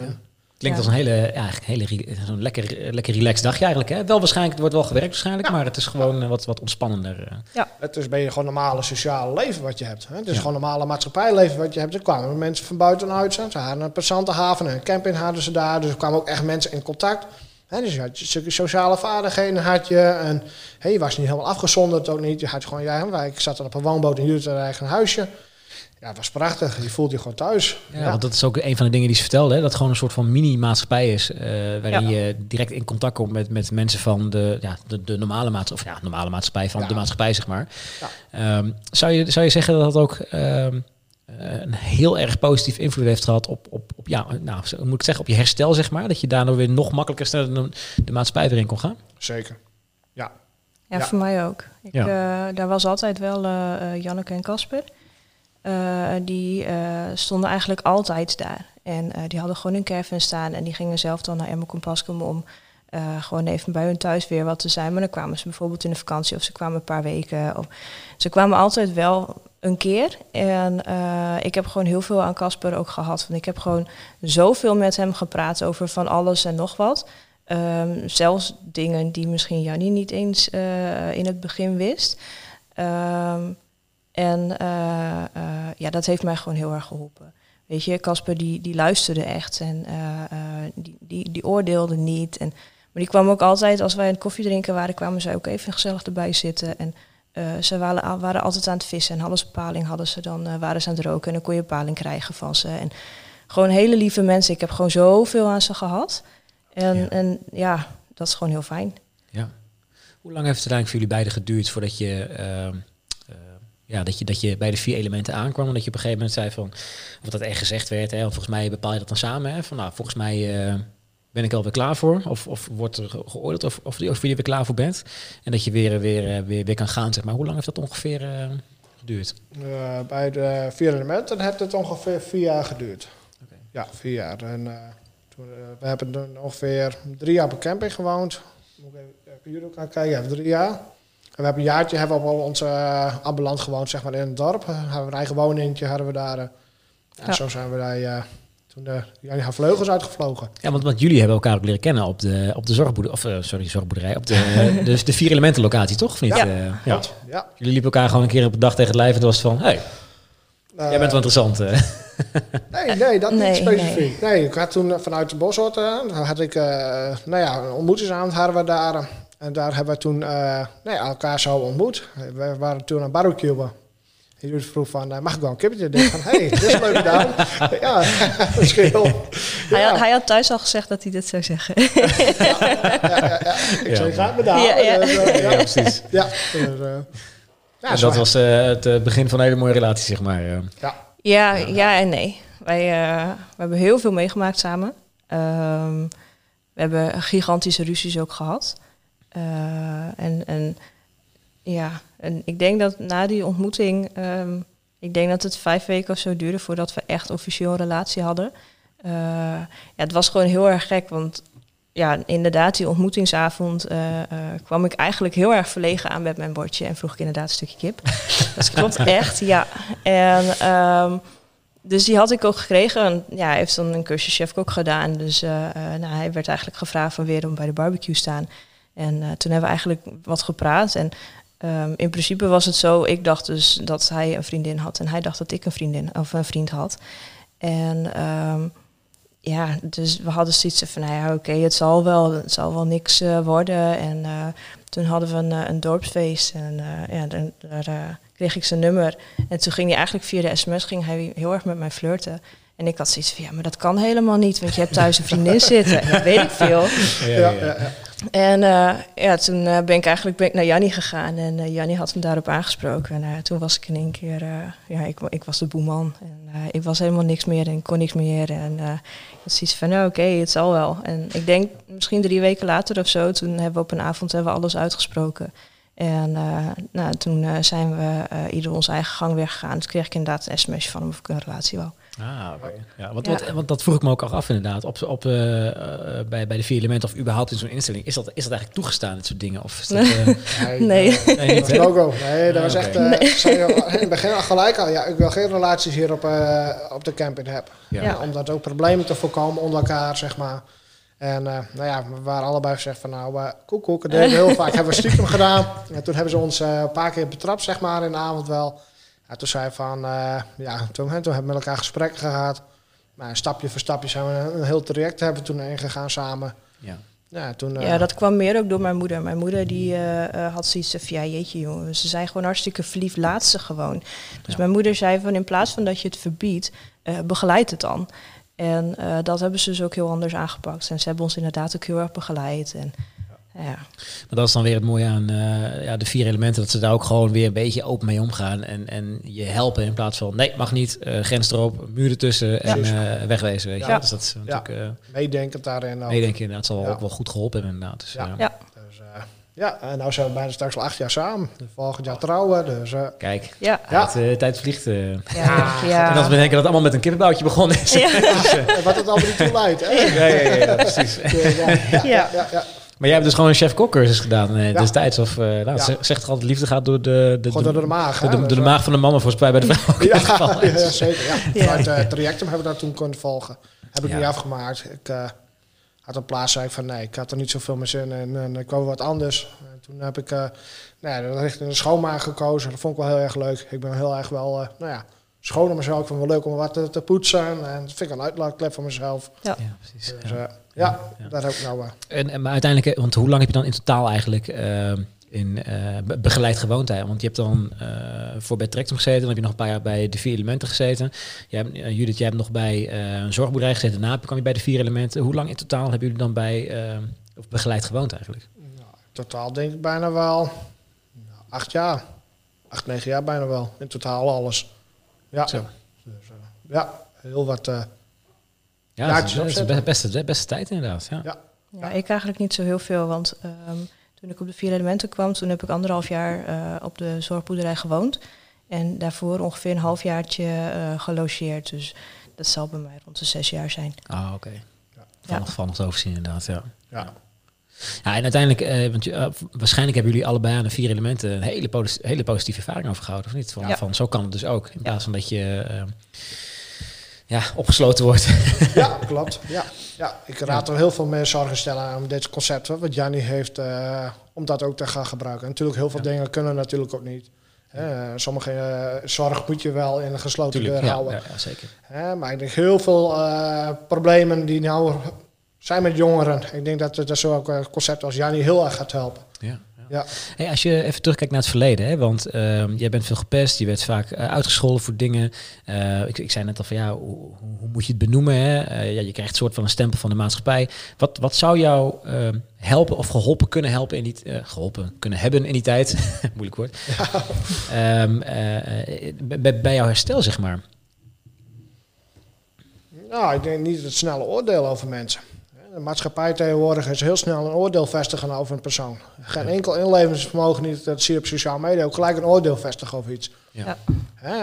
Klinkt Ja. als een hele, ja, hele zo'n lekker, lekker relaxed dagje eigenlijk. Hè? Wel waarschijnlijk, het wordt wel gewerkt waarschijnlijk, Ja. maar het is gewoon eh, wat, wat ontspannender. eh. Het is ben je gewoon normale sociale leven wat je hebt. Hè? Het is Ja. gewoon normale maatschappijleven wat je hebt. Er kwamen mensen van buitenuit. Ze ze hadden een passantenhaven en een camping hadden ze daar. Dus er kwamen ook echt mensen in contact. Hè? Dus je had je sociale vaardigheden had je. En hè, je was niet helemaal afgezonderd ook niet. Je had gewoon, ja, ik zat dan op een woonboot en huurde een eigen huisje. Ja, het was prachtig. Je voelt je gewoon thuis. Ja, want dat is ook een van de dingen die ze vertelde. Hè? Dat het gewoon een soort van mini-maatschappij is. eh, waarin Ja. je direct in contact komt met, met mensen van de, ja, de, de normale maatschappij. Of ja, normale maatschappij van Ja. de maatschappij, zeg maar. Ja. Ehm, zou, je, zou je zeggen dat dat ook ehm, eh, een heel erg positief invloed heeft gehad op, op, op ja, nou, moet ik zeggen, op je herstel, zeg maar? Dat je daardoor weer nog makkelijker sneller de, de maatschappij weer in kon gaan? Zeker. Ja. Ja, Ja. voor mij ook. Ik, Ja. eh, daar was altijd wel Janneke en Casper. Eh, die eh, stonden eigenlijk altijd daar. En eh, die hadden gewoon een caravan staan. En die gingen zelf dan naar Compascum om gewoon even bij hun thuis weer wat te zijn. Maar dan kwamen ze bijvoorbeeld in de vakantie of ze kwamen een paar weken. Of, ze kwamen altijd wel een keer. En ik heb gewoon heel veel aan Casper ook gehad. Want ik heb gewoon zoveel met hem gepraat over van alles en nog wat. Ehm, zelfs dingen die misschien Jannie niet eens in het begin wist. Ehm, en eh, eh, ja, dat heeft mij gewoon heel erg geholpen. Weet je, Casper die, die luisterde echt en eh, die, die, die oordeelde niet. En, maar die kwam ook altijd, als wij een koffie drinken waren, kwamen zij ook even gezellig erbij zitten. En ze waren, waren altijd aan het vissen en hadden ze paling, hadden ze dan, waren ze aan het roken en dan kon je paling krijgen van ze. En gewoon hele lieve mensen. Ik heb gewoon zoveel aan ze gehad. En Ja. en, ja dat is gewoon heel fijn. Ja. Hoe lang heeft het uiteindelijk voor jullie beiden geduurd voordat je, ehm, eh, ja, dat je, dat je bij de vier elementen aankwam? En dat je op een gegeven moment zei van, of dat echt gezegd werd, hè, volgens mij bepaal je dat dan samen, hè, van nou, volgens mij eh, ben ik alweer klaar voor. Of, of wordt er ge- geoordeeld of, of, of je er weer klaar voor bent. En dat je weer, weer, eh, weer, weer kan gaan, zeg maar. Hoe lang heeft dat ongeveer eh, geduurd? Eh, bij de vier elementen heeft het ongeveer vier jaar geduurd. Ja, vier jaar. En, eh, toen, eh, we hebben ongeveer drie jaar op een camping gewoond. Moet ik even, jullie kijken? Ja, drie jaar. En we hebben een jaartje hebben we op ons uh, ambulant gewoond, zeg maar, in het dorp. Uh, hebben we een eigen woningje, hadden we daar. Uh, ja. Ja. Zo zijn we daar uh, toen de gaan vleugels uitgevlogen. Ja, want, want jullie hebben elkaar ook leren kennen op de, op de zorgboerderij, of uh, sorry, zorgboerderij, op de, de, de vier elementen locatie, toch? Of niet? Ja. Uh, ja. ja. Jullie liepen elkaar gewoon een keer op de dag tegen het lijf en toen was het van, hey, Uh, jij bent wel interessant. Uh. Nee, nee, dat Nee, niet specifiek. Nee. nee. ik had toen vanuit de Boshorten, had ik, uh, nou ja, een ontmoetingsavond hadden we daar. En daar hebben we toen uh, nee, elkaar zo ontmoet. We waren toen aan barbecuen. Jullie vroeg van, uh, mag ik wel een kippetje? Ik van, hé, hey, dit is een leuke naam. ja, verschil. Hij, ja. had, hij had thuis al gezegd dat hij dit zou zeggen. ja, ja, ja, Ik ja, zei, ga me daar. Ja, ja. Dus, uh, ja, precies. Ja, dus, ja, en dat was het begin van een hele mooie relatie, zeg maar. Ja. Ja, ja en nee. Wij uh, we hebben heel veel meegemaakt samen. Um, we hebben gigantische ruzies ook gehad. Uh, en, en ja, en ik denk dat na die ontmoeting, um, ik denk dat het vijf weken of zo duurde voordat we echt officieel een relatie hadden. Uh, ja, het was gewoon heel erg gek, want ja, inderdaad, die ontmoetingsavond uh, kwam ik eigenlijk heel erg verlegen aan met mijn bordje en vroeg ik inderdaad een stukje kip. dat klopt echt, ja. En um, dus die had ik ook gekregen. En, ja, hij heeft dan een cursus chefkok gedaan. Dus nou, hij werd eigenlijk gevraagd van weer om bij de barbecue te staan. En uh, toen hebben we eigenlijk wat gepraat. En um, in principe was het zo, ik dacht dus dat hij een vriendin had. En hij dacht dat ik een vriendin of een vriend had. En um, ja, dus we hadden zoiets van, nou ja, oké, het zal wel, zal wel niks uh, worden. En uh, toen hadden we een, dorpsfeest en ja, daar, daar kreeg ik zijn nummer. En toen ging hij eigenlijk via de sms ging hij heel erg met mij flirten. En ik had zoiets van, ja, maar dat kan helemaal niet, want je hebt thuis een vriendin zitten. En dat weet ik veel. Ja, ja, ja. En uh, ja, toen uh, ben ik eigenlijk ben ik naar Jannie gegaan en uh, Jannie had hem daarop aangesproken. En toen was ik in één keer, ja, ik, ik was de boeman. En ik was helemaal niks meer en kon niks meer. En ik had zoiets van, nou oké, het zal wel. En ik denk misschien drie weken later of zo, toen hebben we op een avond hebben we alles uitgesproken. En eh, nou, toen eh, zijn we eh, ieder onze eigen gang weer gegaan. Toen kreeg ik inderdaad een sms van hem of ik een relatie wou. Ah, oké. Ja, want, Ja. Wat, want dat vroeg ik me ook al af inderdaad. Op, op, eh, eh, bij, bij de vier elementen of überhaupt in zo'n instelling. Is dat, is dat eigenlijk toegestaan, dit soort dingen? Of is dat, eh, Nee. nee, niet, dat hè? logo. Nee, dat Ah, was oké. echt... eh, ik zei in het begin al gelijk al, ja, ik wil geen relaties hier op, eh, op de camping hebben. Ja. Ja. Omdat ook problemen te voorkomen onder elkaar, zeg maar. En eh, nou ja, we waren allebei gezegd van nou, koek, koek. Dat deden we heel vaak. Hebben we stiekem gedaan. En toen hebben ze ons eh, een paar keer betrapt, zeg maar, in de avond wel. En toen zei van, eh, ja, toen, hè, toen hebben we met elkaar gesprekken gehad. Maar stapje voor stapje zijn we een, een heel traject hebben toen ingegaan samen. Ja. Ja, toen, eh, Ja, dat kwam meer ook door mijn moeder. Mijn moeder die eh, eh, had zoiets van, ja jeetje jongen, ze zijn gewoon hartstikke verliefd, laat ze gewoon. Dus Ja. mijn moeder zei van, in plaats van dat je het verbiedt, eh, begeleid het dan. En eh, dat hebben ze dus ook heel anders aangepakt. En ze hebben ons inderdaad ook heel erg begeleid. En, ja. Maar dat is dan weer het mooie aan eh, ja, de vier elementen. Dat ze daar ook gewoon weer een beetje open mee omgaan. En, en je helpen in plaats van nee, mag niet. eh, grens erop, muur ertussen en eh, wegwezen. Weet je. Ja. Dus dat is Ja. natuurlijk... eh meedenkend daarin ook. nee, denk je inderdaad. Het zal Ja. ook wel goed geholpen hebben inderdaad. Dus, Ja. Ja. Dus, eh, ja, en nou zijn we bijna straks al acht jaar samen. Dus volgend jaar trouwen. Dus, Kijk, Ja. Ja. tijd, eh, tijd vliegt. Ja, ja. En als we denken dat het allemaal met een kippenboutje begonnen is. Ja. en wat het allemaal niet toe leidt. hè? ja, ja, ja, ja, precies. Ja, ja, ja, ja, ja. Maar jij hebt dus gewoon een chef-kok cursus gedaan eh, Ja. destijds. Of, eh nou, Ja. Zegt toch altijd, liefde gaat door de... de, door de maag, Door de, door de eh, maag van de mannen, volgens mij bij de vrouw. Ja, zeker. Ja. Ja. Vanuit het trajectum hebben we dat toen kunnen volgen. Heb ik Ja. niet afgemaakt. Ik eh, had een plaats, zei ik van nee, ik had er niet zoveel meer zin in. En ik wou wat anders. En toen heb ik uh, nou ja, richting de schoonmaak gekozen. Dat vond ik wel heel erg leuk. Ik ben heel erg wel, uh, nou ja, schoon op mezelf. Ik vind het wel leuk om wat te, te poetsen. En dat vind ik een uitlaatklep voor mezelf. Ja, precies. Dus ja. ja, ja, Ja. daar heb ik nou... Uh, En, en, maar uiteindelijk, eh, want hoe lang heb je dan in totaal eigenlijk eh, in eh, be- begeleid gewoond? Hè? Want je hebt dan eh, voor bij Tractum gezeten, dan heb je nog een paar jaar bij de vier elementen gezeten. Jij hebt, eh, Judith, jij hebt nog bij eh, een zorgboerderij gezeten. Daarna kwam je bij de vier elementen. Hoe lang in totaal hebben jullie dan bij eh, of begeleid gewoond eigenlijk? nou, totaal denk ik bijna wel nou, acht jaar. Acht, negen jaar bijna wel. In totaal alles. Ja, Zo. dus, uh, ja heel wat... Uh, Ja, dat is, dat is de beste, de beste tijd inderdaad. Ja. Ja. Ja, ik eigenlijk niet zo heel veel, want um, toen ik op de vier elementen kwam, toen heb ik anderhalf jaar uh, op de zorgboerderij gewoond. En daarvoor ongeveer een halfjaartje uh, gelogeerd. Dus dat zal bij mij rond de zes jaar zijn. Ah, oké. Okay. Ja. Van, ja. van nog te overzien inderdaad, ja. Ja. Ja, en uiteindelijk, uh, want uh, waarschijnlijk hebben jullie allebei aan de vier elementen een hele, hele positieve ervaring overgehouden, of niet? Van, ja. van zo kan het dus ook, in plaats van dat je uh, ja, opgesloten wordt. ja, klopt. Ja. Ja, ik raad er heel veel meer zorgen stellen aan dit concept wat Jannie heeft, uh, om dat ook te gaan gebruiken. En natuurlijk, heel veel ja. dingen kunnen natuurlijk ook niet. Uh, sommige uh, zorg moet je wel in een gesloten Tuurlijk, deur ja, houden. Ja, ja, zeker. maar ik denk heel veel uh, problemen die nou zijn met jongeren. Ik denk dat, dat zo ook een concept als Jannie heel erg gaat helpen. Ja. Ja. Hey, als je even terugkijkt naar het verleden, hè, want uh, jij bent veel gepest, je werd vaak uh, uitgescholden voor dingen. Uh, ik, ik, zei net al van ja, hoe, hoe moet je het benoemen? Hè? ja, je krijgt een soort van een stempel van de maatschappij. Wat, wat zou jou helpen of geholpen kunnen helpen in die geholpen kunnen hebben in die tijd? Moeilijk woord. Ja. Um, bij, bij jouw herstel, zeg maar. Nou, ik denk niet het snelle oordeel over mensen. De maatschappij tegenwoordig is heel snel een oordeel vestigen over een persoon. Geen enkel inlevingsvermogen niet, dat zie je op sociale media, ook gelijk een oordeel vestigen over iets. Ja.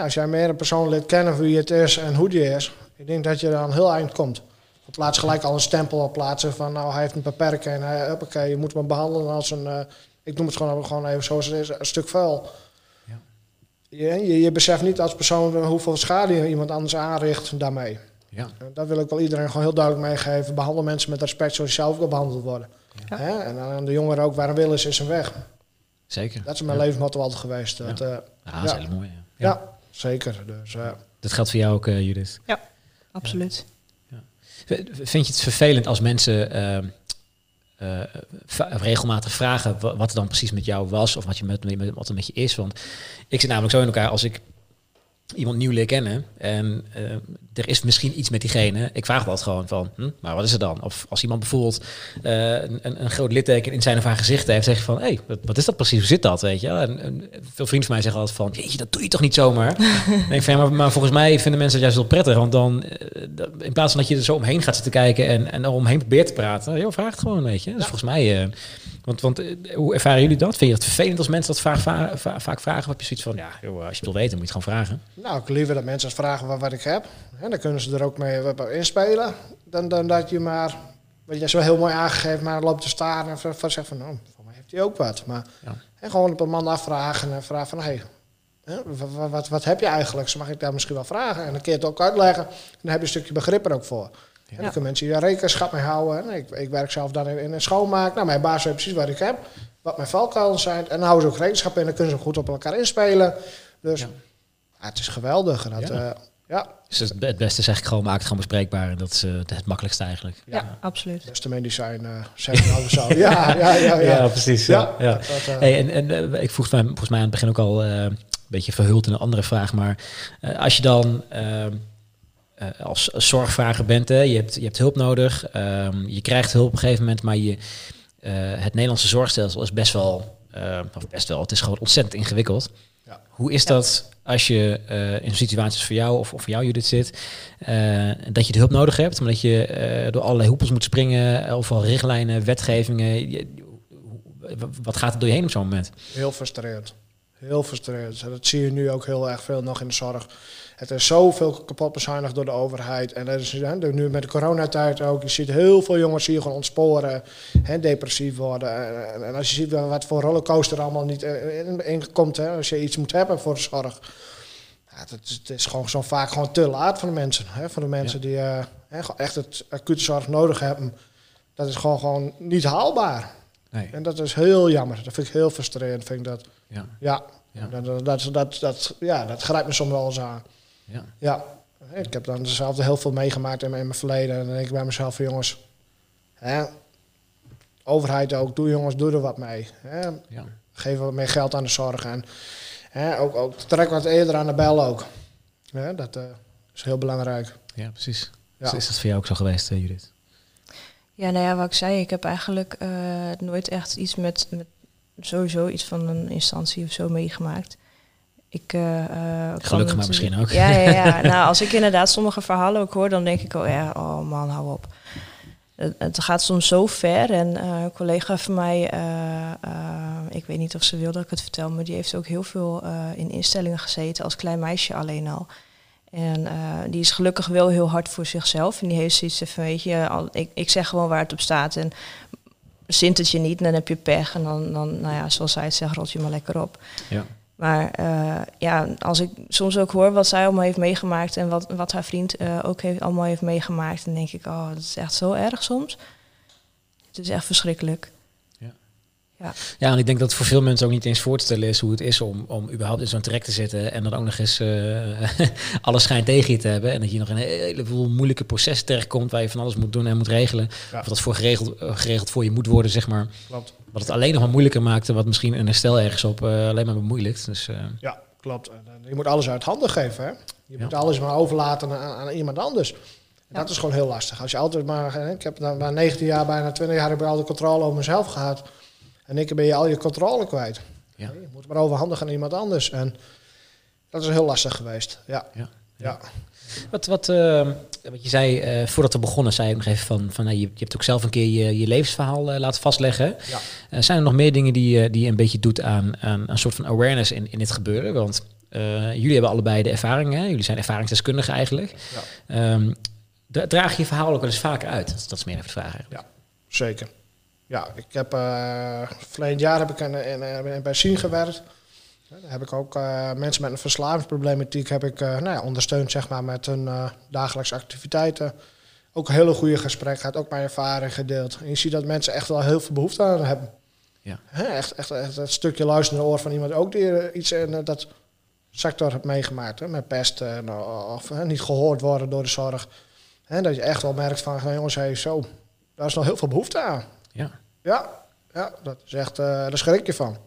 Als jij meer een persoon leert kennen wie het is en hoe die is, ik denk dat je dan heel eind komt. In plaats gelijk al een stempel op plaatsen van nou hij heeft een beperking en hij, hoppakee, je moet me behandelen als een, uh, ik noem het gewoon, gewoon even zoals het is, een stuk vuil. Ja. Je, je, je beseft niet als persoon hoeveel schade je iemand anders aanricht daarmee. Ja. Dat wil ik wel iedereen gewoon heel duidelijk meegeven. Behandel mensen met respect zoals je zelf wil behandeld worden. Ja. Hè? En aan de jongeren ook, waar een wil is, is een weg. Zeker. Dat is mijn ja. levensmotto altijd geweest. Dat, ja. Uh, ja, dat is heel mooi. Ja, ja zeker. Dus, uh, dat geldt voor jou ook, uh, Judith? Ja, absoluut. Vind je het vervelend als mensen uh, regelmatig vragen wat er dan precies met jou was of wat, je met, met, wat er met je is? Want ik zit namelijk zo in elkaar als ik iemand nieuw leer kennen en uh, er is misschien iets met diegene. Ik vraag dat gewoon van, hm, maar wat is er dan? Of als iemand bijvoorbeeld uh, een, een, groot litteken in zijn of haar gezicht heeft, zeg je van, hé, hey, wat, wat, is dat precies? Hoe zit dat, weet je? En, en, veel vrienden van mij zeggen altijd van, jeetje, dat doe je toch niet zomaar? denk van, maar, maar, volgens mij vinden mensen het juist wel prettig, want dan, in plaats van dat je er zo omheen gaat zitten kijken en, en omheen probeert te praten, joh, vraag het gewoon, weet je. Dus volgens mij... Want, want hoe ervaren jullie dat? Vind je het vervelend als mensen dat vaak, vragen? Of heb je zoiets van, ja, joh, als je het wil weten, moet je het gewoon vragen? Nou, ik liever dat mensen vragen wat, wat ik heb. En dan kunnen ze er ook mee inspelen. Dan, dan dat je maar, wat je zo heel mooi aangegeven, maar loopt te staan en van zegt van, nou, voor mij heeft hij ook wat. Maar ja. en gewoon op een man afvragen en vragen van, hé, hey, wat, wat, wat, heb je eigenlijk? Ze mag ik daar misschien wel vragen. En dan kun je het ook uitleggen. En dan heb je een stukje begrip er ook voor. Ja. En dan kunnen mensen hier rekenschap mee houden. En ik, ik werk zelf dan in, in een schoonmaak. Nou, mijn baas weet precies wat ik heb. Wat mijn valkuilen zijn. En dan houden ze ook rekenschap in. En dan kunnen ze goed op elkaar inspelen. Dus ja. het is geweldig. Dat, ja. Ja. Dus het, beste is eigenlijk gewoon maak het gewoon bespreekbaar. En dat is uh, het makkelijkste eigenlijk. Ja, ja. absoluut. Beste medicijn, uh, zeggen zo. ja, ja, ja, ja. ja, precies. Ja, ja. Dat, uh, hey, en en ik vroeg mij, volgens mij aan het begin ook al een beetje verhuld in een andere vraag. Maar als je dan als zorgvrager bent, hè, je, hebt, je hebt hulp nodig. Um, je krijgt hulp op een gegeven moment. Maar je, het Nederlandse zorgstelsel is best wel, of best wel, het is gewoon ontzettend ingewikkeld. Ja. Hoe is dat als je uh, in situaties voor jou of, of voor jou Judith zit, uh, dat je de hulp nodig hebt, maar dat je uh, door allerlei hoepels moet springen, overal richtlijnen, wetgevingen. Wat gaat er door je heen op zo'n moment? Heel frustrerend. Heel frustrerend. Dat zie je nu ook heel erg veel nog in de zorg. Het is zoveel kapot bezuinigd door de overheid. En dat is nu met de coronatijd ook. Je ziet heel veel jongens hier gewoon ontsporen, hè, depressief worden. En, als je ziet wat voor rollercoaster allemaal niet in, komt, hè, als je iets moet hebben voor de zorg. Ja, het, is, het is gewoon zo vaak gewoon te laat voor de mensen. Hè, voor de mensen die uh, echt het acute zorg nodig hebben. Dat is gewoon, gewoon niet haalbaar. Nee. En dat is heel jammer. Dat vind ik heel frustrerend. Vind ik dat. Ja. Ja. ja. Dat, dat, dat, dat, ja, dat grijpt me soms wel eens aan. Ja. ja. Ik heb dan zelf heel veel meegemaakt in mijn, in mijn verleden. En dan denk ik bij mezelf van jongens, hè, overheid ook, doe jongens, doe er wat mee. Hè. Ja. Geef wat meer geld aan de zorg. En hè, ook, ook trek wat eerder aan de bel ook. Hè, dat uh, is heel belangrijk. Ja, precies. Ja. Dus is dat voor jou ook zo geweest, uh, Judith? Ja, nou ja, wat ik zei, ik heb eigenlijk uh, nooit echt iets met, met sowieso iets van een instantie of zo meegemaakt. Ik, uh, Gelukkig maar misschien ook. Ja, ja, ja. nou, als ik inderdaad sommige verhalen ook hoor, dan denk ik, oh ja, oh man, hou op. Het, het gaat soms zo ver. En uh, een collega van mij, ik weet niet of ze wil dat ik het vertel, maar die heeft ook heel veel in instellingen gezeten als klein meisje alleen al. En die is gelukkig wel heel hard voor zichzelf. En die heeft zoiets van, weet je, al, ik, ik zeg gewoon waar het op staat. En zint het je niet, dan heb je pech. En dan, dan nou ja, zoals zij het zegt, rot je maar lekker op. Ja. Maar uh, ja, als ik soms ook hoor wat zij allemaal heeft meegemaakt en wat, wat haar vriend uh, ook heeft, allemaal heeft meegemaakt, dan denk ik, oh, dat is echt zo erg soms. Het is echt verschrikkelijk. Ja. Ja. en ik denk dat het voor veel mensen ook niet eens voor te stellen is hoe het is om, om überhaupt in zo'n trek te zitten en dan ook nog eens uh, alles schijnt tegen je te hebben. En dat je nog een heleboel moeilijke processen terechtkomt waar je van alles moet doen en moet regelen. Of dat voor geregeld, geregeld voor je moet worden, zeg maar. Klopt. Wat het alleen nog maar moeilijker maakte, wat misschien een herstel ergens op uh, alleen maar bemoeilijkt. Dus, uh. Ja, klopt. Je moet alles uit handen geven. Hè? Je moet alles maar overlaten aan, aan iemand anders. Ja. Dat is gewoon heel lastig. Als je altijd maar, hè, ik heb na 19 jaar, bijna 20 jaar, heb ik al de controle over mezelf gehad. En ik ben je al je controle kwijt. Ja. Je moet maar overhandigen aan iemand anders. En dat is heel lastig geweest. Ja. ja. ja. Wat, wat, uh, wat je zei, uh, voordat we begonnen, zei ik nog even van, van uh, je, je, hebt ook zelf een keer je, je levensverhaal laten vastleggen. Ja. zijn er nog meer dingen die, die je een beetje doet aan, aan een soort van awareness in, in dit gebeuren? Want jullie hebben allebei de ervaring, hè? jullie zijn ervaringsdeskundigen eigenlijk. Ja. Um, draag je je verhaal ook wel eens vaker uit? Dat, dat is meer even de vraag eigenlijk. Ja, zeker. Ja, ik heb verleden jaar heb ik in, in, Sien gewerkt. Dan heb ik ook uh, mensen met een verslavingsproblematiek heb ik, uh, nou ja, ondersteund zeg maar, met hun uh, dagelijkse activiteiten. Ook een hele goede gesprek gehad, ook mijn ervaring gedeeld. En je ziet dat mensen echt wel heel veel behoefte aan hebben. Ja. Hè, echt, echt, echt een stukje luisterende oor van iemand ook die iets in dat sector heeft meegemaakt. Hè, met pest of niet gehoord worden door de zorg. Hè, dat je echt wel merkt van, nou, jongens, hey, zo, daar is nog heel veel behoefte aan. Ja. Ja, dat is echt, daar schrik je van.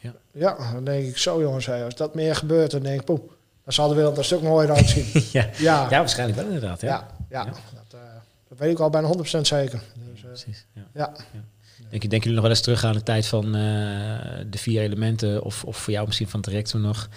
Ja. ja, dan denk ik zo jongens, als dat meer gebeurt, dan denk ik, poeh, dan zal de wereld er een stuk mooier uitzien. ja. ja, ja, waarschijnlijk wel inderdaad. Ja, ja, ja. Dat, eh, dat weet ik al bijna 100% zeker. Dus, eh, precies. Ja. ja. Denk, je- denken jullie nog wel eens terug aan de tijd van de vier elementen? Of, of voor jou misschien van direct nog?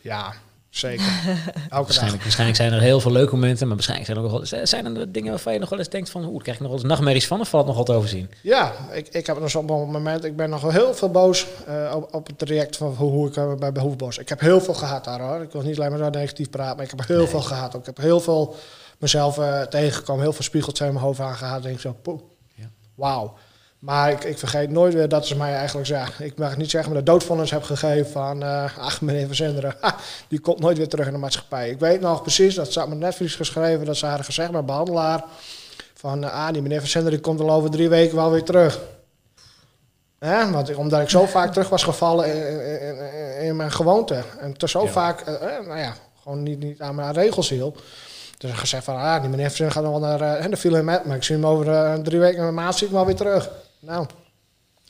ja, zeker. Waarschijnlijk, waarschijnlijk zijn er heel veel leuke momenten, maar waarschijnlijk zijn er ook wel zijn er dingen waarvan je nog wel eens denkt van, oeh, daar krijg ik nog wel eens nachtmerries van of valt het nog wat overzien? Ja, ik, ik heb op een moment, ik ben nog wel heel veel boos eh, op, op het traject van hoe, hoe ik eh, bij, bij Hoefbos. Ik heb heel veel gehad daar hoor. Ik wil niet alleen maar zo negatief praten, maar ik heb heel Nee. veel gehad. Ook. Ik heb heel veel mezelf eh, tegengekomen, heel veel spiegels in mijn hoofd aangehad. Denk ik zo, poeh, Ja. wauw. Maar ik, ik vergeet nooit weer dat ze mij eigenlijk zeggen. Ik mag niet zeggen, maar de doodvonnis heb gegeven van, eh ach meneer Van Zinderen, ha, die komt nooit weer terug in de maatschappij. Ik weet nog precies, dat staat met Netflix geschreven, dat ze hadden gezegd met behandelaar, van, eh, ah, die meneer Van Zinderen komt al over drie weken wel weer terug. Hè, want omdat ik zo vaak terug was gevallen in, in, in- in mijn gewoonte. En te zo Ja. vaak, eh, nou ja, gewoon niet, niet aan mijn regels hield. Dus ik gezegd van, ah, die meneer Van Zinderen gaat nog wel naar... eh, en de viel in met, maar ik zie hem over drie weken en een maand zie ik hem wel weer terug. Nou,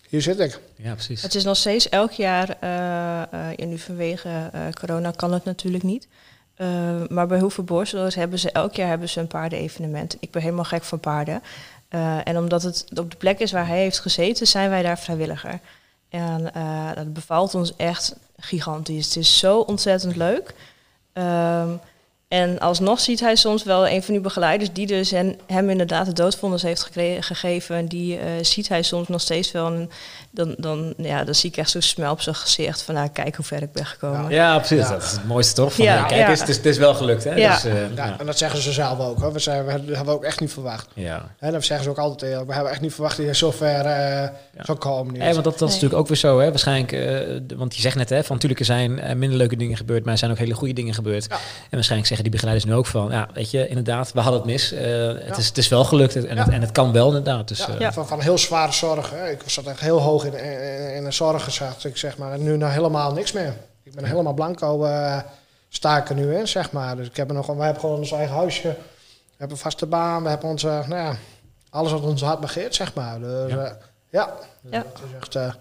hier zit ik. Ja, precies. Het is nog steeds elk jaar, eh eh, ja, nu vanwege eh, corona kan het natuurlijk niet. Eh, maar bij Hoeve hebben ze elk jaar hebben ze een paardenevenement. Ik ben helemaal gek van paarden. Eh, en omdat het op de plek is waar hij heeft gezeten, zijn wij daar vrijwilliger. En eh, dat bevalt ons echt gigantisch. Het is zo ontzettend leuk. Ehm, en alsnog ziet hij soms wel een van die begeleiders die dus hen, hem inderdaad de doodvonnis heeft gegeven. En die eh, ziet hij soms nog steeds wel. En dan, dan, ja, dan zie ik echt zo'n smel op zijn gezicht van nou, kijk hoe ver ik ben gekomen. Ja, precies. Ja. Dat is het mooiste toch? Van, Ja, ja, kijk ja. het is, het is wel gelukt, hè? Ja. Dus, eh, Ja, ja. En dat zeggen ze zelf ook. Hoor. We, zijn, we hebben we ook echt niet verwacht. ja. Hè, dat zeggen ze ook altijd eerlijk. We hebben echt niet verwacht dat je zo ver eh zou komen. nu. Hey, want dat, dat is Nee. natuurlijk ook weer zo, hè? Waarschijnlijk, eh, want je zegt net, hè, van natuurlijk er zijn eh, minder leuke dingen gebeurd, maar er zijn ook hele goede dingen gebeurd. Ja. En waarschijnlijk zeggen die begeleiders nu ook van, ja, weet je, inderdaad, we hadden het mis. Eh, het, Ja. is, het is wel gelukt en, Ja. het, en het kan wel inderdaad. Dus, Ja, eh, Ja. Van, van heel zware zorg. Hè. Ik zat echt heel hoog in, in, in de zorg gezakt, ik zeg maar. En nu nou helemaal niks meer. Ik ben helemaal blanco eh sta ik er nu in, zeg maar. Dus ik heb er nog, we hebben gewoon ons eigen huisje. We hebben een vaste baan. We hebben onze, nou ja, alles wat ons hart begeert, zeg maar. Dus, Ja. ja. het is echt eh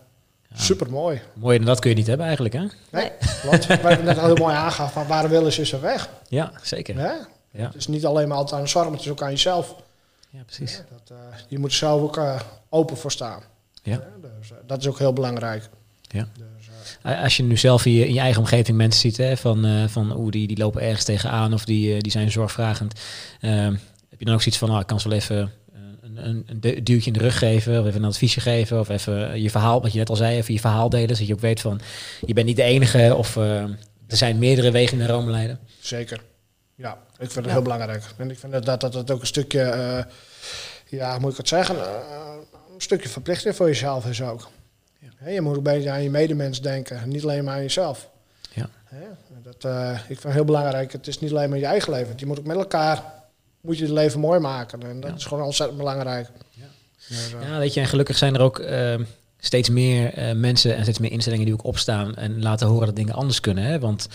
super mooi. Mooier dan dat kun je niet hebben eigenlijk, hè? Nee. Wat ik net al heel mooi aangaf, van waar de wil is, is er weg. Ja, zeker. Hè? Ja, Het is niet alleen maar altijd aan de zorg, maar het is ook aan jezelf. ja precies. Dat, eh, je moet er zelf ook eh, open voor staan. Ja. Dus, eh, dat is ook heel belangrijk. Ja. Dus, Als je nu zelf in je, in je eigen omgeving mensen ziet, hè, van, van oeh, die, die lopen ergens tegenaan of die, die zijn zorgvragend. Ehm, heb je dan ook zoiets van, nou, ik kan ze wel even een, een, een du- duwtje in de rug geven, of even een adviesje geven, of even je verhaal, wat je net al zei, even je verhaal delen, zodat je ook weet van, je bent niet de enige, of eh, er zijn meerdere wegen naar Rome leiden. zeker. Ja, ik vind het Ja. heel belangrijk. En ik vind dat dat, dat ook een stukje, eh, ja, hoe moet ik het zeggen, Eh, een stukje verplichting voor jezelf is ook. Ja. Hè, je moet een beetje aan je medemens denken, niet alleen maar aan jezelf. Ja. Hè, dat, eh, ik vind het heel belangrijk. Het is niet alleen maar je eigen leven. want Je moet ook met elkaar moet je het leven mooi maken. En dat Ja. is gewoon ontzettend belangrijk. Ja. Dus, Ja, weet je, en gelukkig zijn er ook ehm, steeds meer eh, mensen en steeds meer instellingen die ook opstaan en laten horen dat dingen anders kunnen. Hè? Want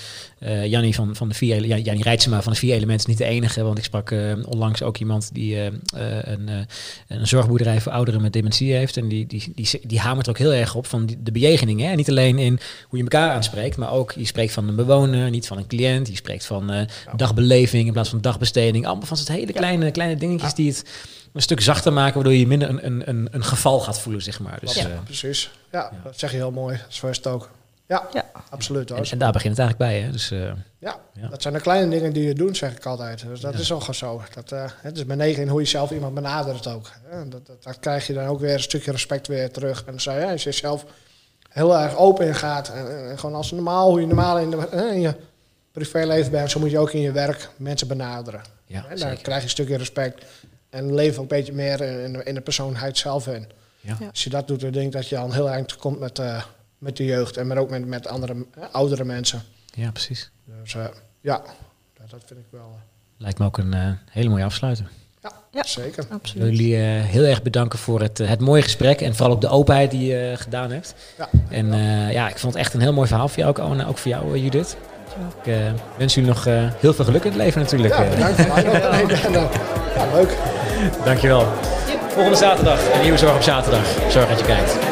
Jannie van, van de vier, ja, Jannie Rijtsema van de vier elementen is niet de enige. Want ik sprak eh, onlangs ook iemand die een, een zorgboerderij voor ouderen met dementie heeft. En die, die, die, die hamert er ook heel erg op van die, de bejegening. Hè? Niet alleen in hoe je elkaar aanspreekt, maar ook je spreekt van een bewoner, niet van een cliënt. Je spreekt van dagbeleving in plaats van dagbesteding. Allemaal van het hele kleine, kleine dingetjes Ja. die het een stuk zachter maken, waardoor je minder een, een, een, een geval gaat voelen, zeg maar. Dus, dat- eh, precies. Ja, ja. dat zeg je heel mooi. Dat is je ook. Ja, Ja. absoluut. Hoor. en, en daar begint het eigenlijk bij, hè? Dus, eh, Ja, Ja. dat zijn de kleine dingen die je doet, zeg ik altijd. Dus dat Ja. is ook gewoon zo. Dat, eh, het is beneden in hoe je zelf iemand benadert ook. hè. Dat, dat, dat krijg je dan ook weer een stukje respect weer terug. En dan zei je, als je zelf heel erg open in gaat. En, en- en gewoon als normaal, hoe je normaal in, de, in je privéleven bent, zo moet je ook in je werk mensen benaderen. ja, Hè, dan zeker. krijg je een stukje respect. En leef ook een beetje meer in, de- in de persoonlijkheid zelf in. Ja. Ja. Als je dat doet, dan denk ik dat je al een heel eind komt met, eh, met de jeugd. En maar ook met, met andere, eh, oudere mensen. ja, precies. Dus eh, ja, dat, dat vind ik wel. Lijkt me ook een hele mooie afsluiter. ja, Ja. zeker. Ik wil Absoluut. jullie eh, heel erg bedanken voor het, het mooie gesprek en vooral ook de openheid die je gedaan hebt. Ja, En eh, ja, ik vond het echt een heel mooi verhaal voor jou ook, Owen, ook voor jou, Judith. Ik eh, wens jullie nog eh, heel veel geluk in het leven natuurlijk. ja bedankt voor mij. En, ja, leuk. Dankjewel. Volgende zaterdag, een nieuwe Zorg op zaterdag. Zorg dat je kijkt.